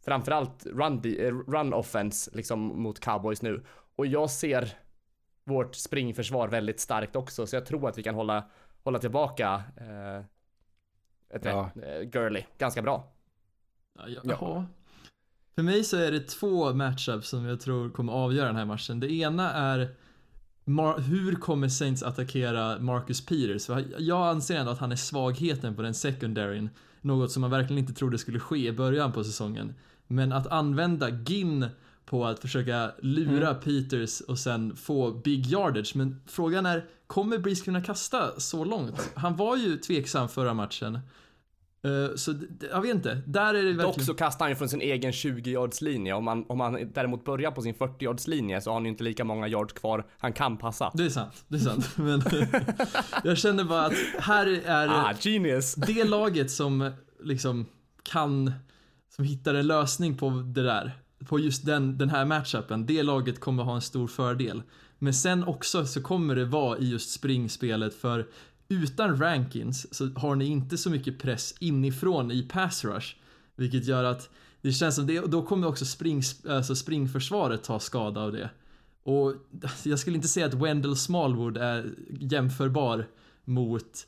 framförallt run, eh, run offense liksom mot cowboys nu. Och jag ser vårt springförsvar väldigt starkt också så jag tror att vi kan hålla, hålla tillbaka eh, du, Ja. eh, Gurley ganska bra. Ja, Jaha. För mig så är det två matchups som jag tror kommer avgöra den här matchen. Det ena är Mar- hur kommer Saints attackera Marcus Peters? För jag anser ändå att han är svagheten på den secondaryn. Något som man verkligen inte trodde skulle ske i början på säsongen. Men att använda Ginn på att försöka lura Peters och sen få big yardage. Men frågan är, kommer Breeze kunna kasta så långt? Han var ju tveksam förra matchen. Eh, så jag vet inte, där är det verkligen... Dock så kastar han ju från sin egen 20 yards linje. Om man, om man däremot börjar på sin 40 yards linje så har han ju inte lika många yards kvar han kan passa. Det är sant, det är sant. Men jag känner bara att här är Ah, genius! det laget som liksom kan, som hittar en lösning på det där, på just den, den här matchupen, det laget kommer ha en stor fördel. Men sen också så kommer det vara i just springspelet för utan rankings så har ni inte så mycket press inifrån i pass rush. Vilket gör att det känns som det, då kommer också spring, alltså springförsvaret ta skada av det. Och jag skulle inte säga att Wendell Smallwood är jämförbar mot,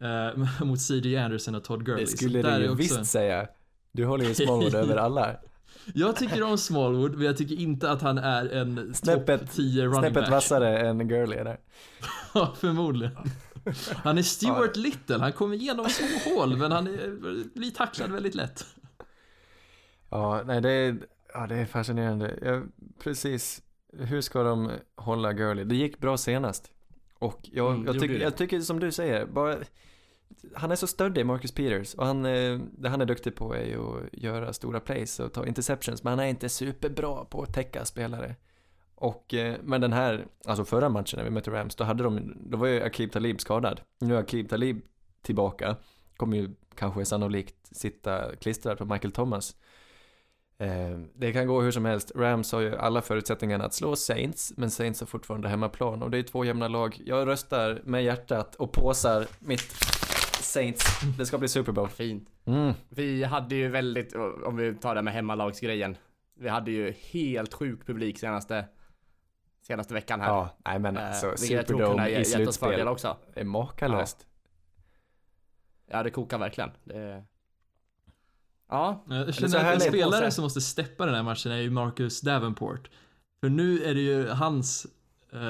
eh, mot C.J. Anderson och Todd Gurley. Det skulle du ju också- visst säga. Du håller ju Smallwood över alla. Jag tycker om Smallwood, men jag tycker inte att han är en topp Snäppet- 10 running Snäppet back. vassare än Gurley är där. Ja, förmodligen. Han är Stuart Little, han kommer igenom små hål, men han är, blir tacklad väldigt lätt. Ja, nej det är, ja, det är fascinerande. Jag, precis, hur ska de hålla Gurley? Det gick bra senast. Och jag, Mm, jag, det. jag tycker som du säger, bara, han är så stöddig, Marcus Peters. Och han, eh, det han är duktig på är ju att göra stora plays och ta interceptions. Men han är inte superbra på att täcka spelare. Och, eh, men den här, alltså förra matchen när vi mötte Rams, då hade de, då var ju Akib Talib skadad. Nu är Akib Talib tillbaka. Kommer ju kanske sannolikt sitta klistrad på Michael Thomas. Eh, det kan gå hur som helst. Rams har ju alla förutsättningarna att slå Saints, men Saints har fortfarande hemmaplan och det är två jämna lag. Jag röstar med hjärtat och påsar mitt Saints. Det ska bli Super Bowl. Fint. Mm. Vi hade ju väldigt, om vi tar det med hemmalagsgrejen. Vi hade ju helt sjuk publik senaste, senaste veckan här. Ja, nej men Eh, alltså kunde Superdome i slutspel också. är makalöst. Ja, det kokar verkligen. Det, Ja, Jag så känner att en spelare som måste steppa den här matchen är ju Marcus Davenport. För nu är det ju hans, eh,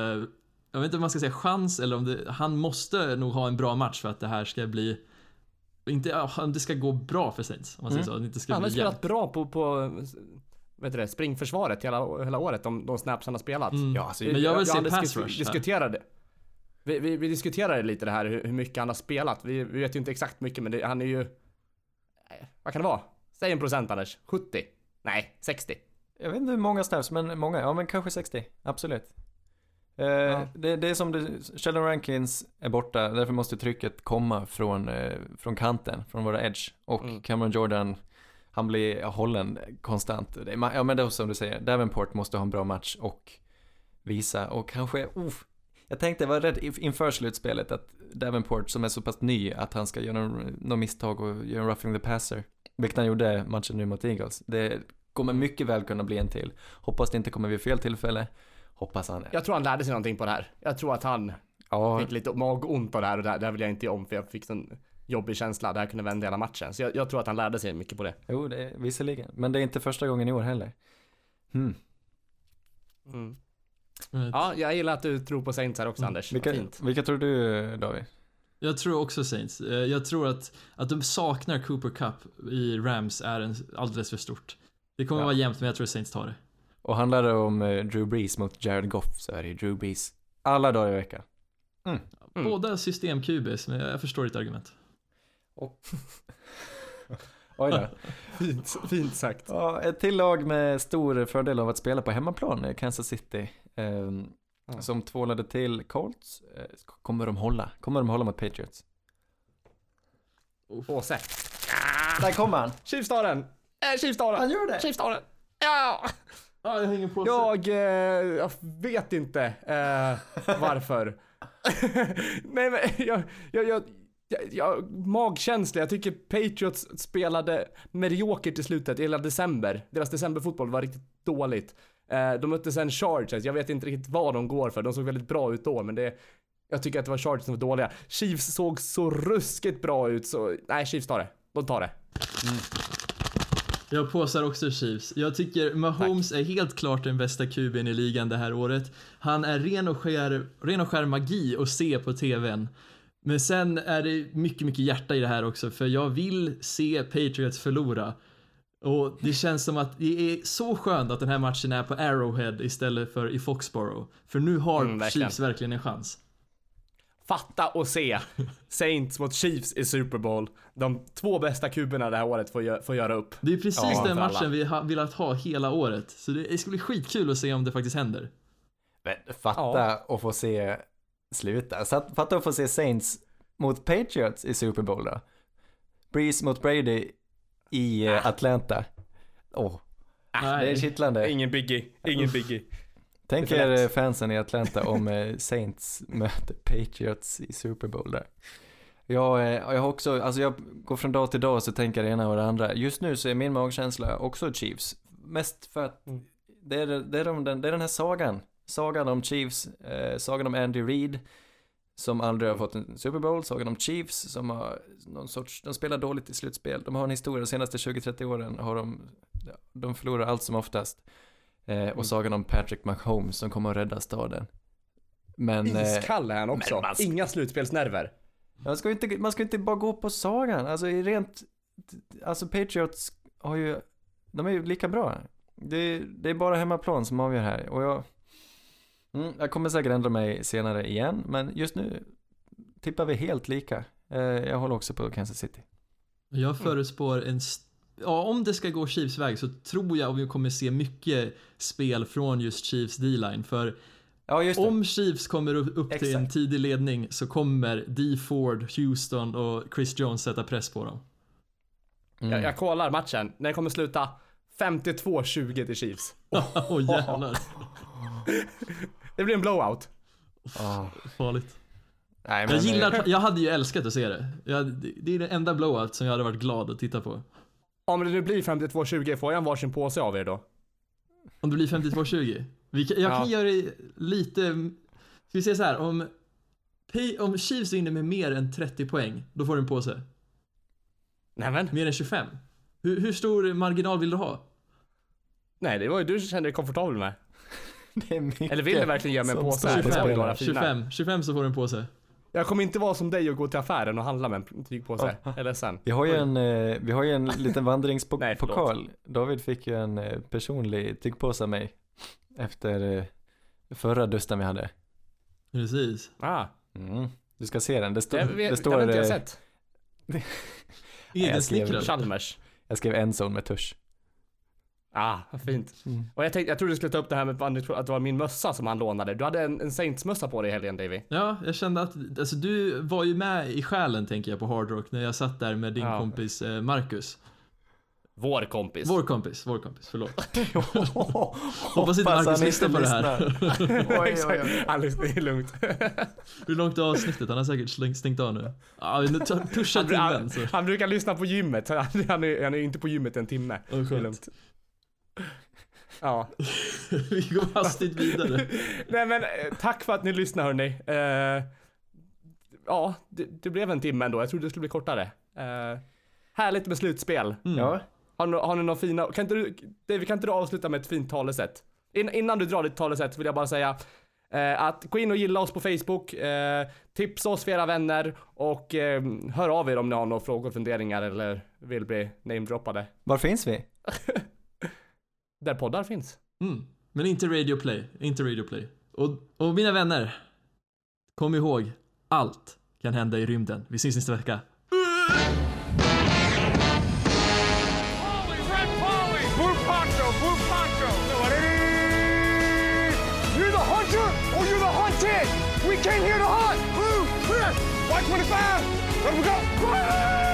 jag vet inte om man ska säga chans eller om det, han måste nog ha en bra match för att det här ska bli, inte, ja, om det ska gå bra för Saints, om man säger så. Att det inte ska han har spelat bra på, på vet du det, springförsvaret hela, hela året, de, de snaps han har spelat. Mm. Ja, alltså, Men jag vill se Anders pass rush diskuterade vi, vi, vi diskuterade lite det här hur, mycket han har spelat. Vi, vi vet ju inte exakt mycket men det, han är ju... Vad kan det vara? Säg en procent Anders. 70? Nej, 60. Jag vet inte hur många snaps, men många. Ja, men kanske 60. Absolut. Eh, det, det är som det, Sheldon Rankins är borta, därför måste trycket komma från, eh, från kanten, från våra edge. Och Mm. Cameron Jordan, han blir hållen konstant. Ja men det är som du säger, Davenport måste ha en bra match och visa och kanske, uff. Jag tänkte, jag var rädd inf- inför slutspelet att Davenport som är så pass ny att han ska göra någon misstag och göra en roughing the passer. Vilket han gjorde matchen nu mot Eagles. Det kommer mycket väl kunna bli en till. Hoppas det inte kommer vid fel tillfälle. Hoppas han Jag tror han lärde sig någonting på det här. Jag tror att han Ja, fick lite magont på det här och det här, det här vill jag inte om för jag fick en jobbig känsla. Det här kunde vända hela matchen. Så jag, jag tror att han lärde sig mycket på det. jo det är visserligen. Men det är inte första gången i år heller. Hmm. Mm. Mm. Ja, jag gillar att du tror på Saints här också Anders. Vilka, Fint. vilka tror du David? Jag tror också Saints. Eh, Jag tror att, att de saknar Cooper Cup i Rams är en, alldeles för stort. Det kommer Ja. vara jämnt men jag tror Saints tar det. Och handlar det om eh, Drew Brees mot Jared Goff så är det ju Drew Brees alla dagar i veckan. Mm. Båda system-QBs, men jag förstår ditt argument. Oj då. Fint, fint sagt. Ja, ett till lag med stor fördel av att spela på hemmaplan är Kansas City. ehm, Ja. Som tvålade till Colts. Eh, kommer de hålla? Kommer de hålla mot Patriots? Åse. Där kommer han! Chiefs tar den! Äh, Chiefs tar den! Han gör det! Chiefs tar den! Ja! Ja, jag hänger på. Jag, eh, jag vet inte eh, varför. Nej men jag, jag, jag, jag, jag magkänsla. Jag tycker Patriots spelade mediokert i slutet, hela december. Deras decemberfotboll var riktigt dåligt. Eh, de mötte sen Chargers, jag vet inte riktigt vad de går för. De såg väldigt bra ut då, men det jag tycker att det var Chargers som var dåliga. Chiefs såg så ruskigt bra ut så, nej Chiefs tar det. De tar det. Jag påsar också Chiefs. Jag tycker Mahomes är helt klart den bästa QB'n i ligan det här året. Han är ren och skär, ren och skär magi att se på TVn. Men sen är det mycket, mycket hjärta i det här också, för jag vill se Patriots förlora. Och det känns som att det är så skönt att den här matchen är på Arrowhead istället för i Foxborough. För nu har Mm, verkligen. Chiefs verkligen en chans. Fatta och se Saints mot Chiefs i Super Bowl. De två bästa kuberna det här året får, gö- får göra upp. Det är precis Ja, den alla. matchen vi har velat ha hela året. Så det ska bli skitkul att se om det faktiskt händer. Men fatta och få se sluta. Fatta att få se Saints mot Patriots i Super Bowl då. Breeze mot Brady i eh, Atlanta. Åh, det är kittlande. Ingen biggie, ingen biggie. Tänk er eh, fansen i Atlanta om eh, Saints möter Patriots i Super Bowl där. Jag, jag har också, alltså jag går från dag till dag så tänker jag det ena och det andra. Just nu så är min magkänsla också Chiefs. Mest för att Mm. det, är, det, är de, det är den här sagan. Sagan om Chiefs, eh, sagan om Andy Reid. Som aldrig har fått en Super Bowl, sagan om Chiefs som har någon sorts, de spelar dåligt i slutspel. De har en historia, de senaste 20-30 åren har de, de förlorar allt som oftast. Eh, och Mm. sagan om Patrick Mahomes som kommer att rädda staden. Men eh, Iskall är han också. man Inga slutspelsnerver. man, ska inte, man ska inte bara gå på sagan. Alltså i rent, alltså Patriots har ju, de är ju lika bra. Det, det är bara hemmaplan som avgör här. Och jag, mm, jag kommer säkert ändra mig senare igen. Men just nu tippar vi helt lika. Eh, jag håller också på Kansas City. Jag förutspår en... st- Ja, om det ska gå Chiefs väg så tror jag att vi kommer se mycket spel från just Chiefs D-line. För Ja, om Chiefs kommer upp till en Exakt. tidig ledning så kommer D. Ford, Houston och Chris Jones sätta press på dem. Mm. Jag, jag kollar matchen. Den kommer sluta 52-20 till Chiefs. Åh jävlar, Det blir en blowout. Ah. farligt. Nej, men, Jag gillar, eh, jag hade ju älskat att se det. Jag, det är den enda blowout som jag hade varit glad att titta på. Om det nu blir 52-20, får jag en varsin påse av er då? Om det blir 52-20. Vi kan, jag kan Ja. göra det lite... Ska vi säga så här, om, P- om Chiefs vinner med mer än 30 poäng, då får du en påse. Nämen. Mer än 25. Hur, hur stor marginal vill du ha? Nej, det var ju du som kände dig komfortabel med. Det är mycket Eller vill du verkligen ge mig en påse? står här? på Det ska spel. ju vara fina. 25, 25 så får du en påse. Jag kommer inte vara som dig och gå till affären och handla med en tygpåse. Jag är ledsen. Vi har ju en, eh, vi har ju en liten vandringspokal. David fick ju en eh, personlig tygpåse av mig efter eh, förra dusten vi hade. Precis. Ah, Mm. Du ska se den, det, står det, vet, det står... det har inte jag sett. jag skrev- Egensnickrad. Chalmers. jag skrev Endzone med tusch. Ah, vad fint. Mm. Och jag tänkte, jag trodde du skulle ta upp det här med att det var min mössa som han lånade. Du hade en, en Saints-mössa på dig i helgen Davy. Ja, jag kände att, alltså du var ju med i själen tänker jag på Hard Rock när jag satt där med din Ja. kompis eh, Marcus. Vår kompis. Vår kompis, vår kompis, förlåt. Hoppas Hoppas inte Marcus lyssnar på det här. oj, oj, Exakt. oj. Han lyssnar, det är lugnt. Hur långt är avsnittet? Han har säkert stängt av nu. Ja, nu pusha Han, timmen han, så. han brukar lyssna på gymmet. Han, han, är, han är inte på gymmet en timme. Åh, Det är lugnt. Ja. Vi går hastigt vidare. Nej men eh, tack för att ni lyssnar hörni. Eh, ja, det, det blev en timme ändå. Jag trodde det skulle bli kortare. Eh, härligt med slutspel. Mm. Ja, Har, ni- har ni några fina, kan inte du, David, kan inte du avsluta med ett fint talesätt? In, innan du drar ditt talesätt vill jag bara säga eh, att gå in och gilla oss på Facebook, eh, tipsa oss för era vänner och eh, hör av er om ni har några frågor, funderingar eller vill bli namedroppade. var finns vi? Där poddar finns. Mm. Men inte Radio Play, inte Radio Play. Och, och mina vänner, kom ihåg, allt kan hända i rymden. Vi syns nästa vecka. We came here to hunt! Blue, clear! White 25! Let we go!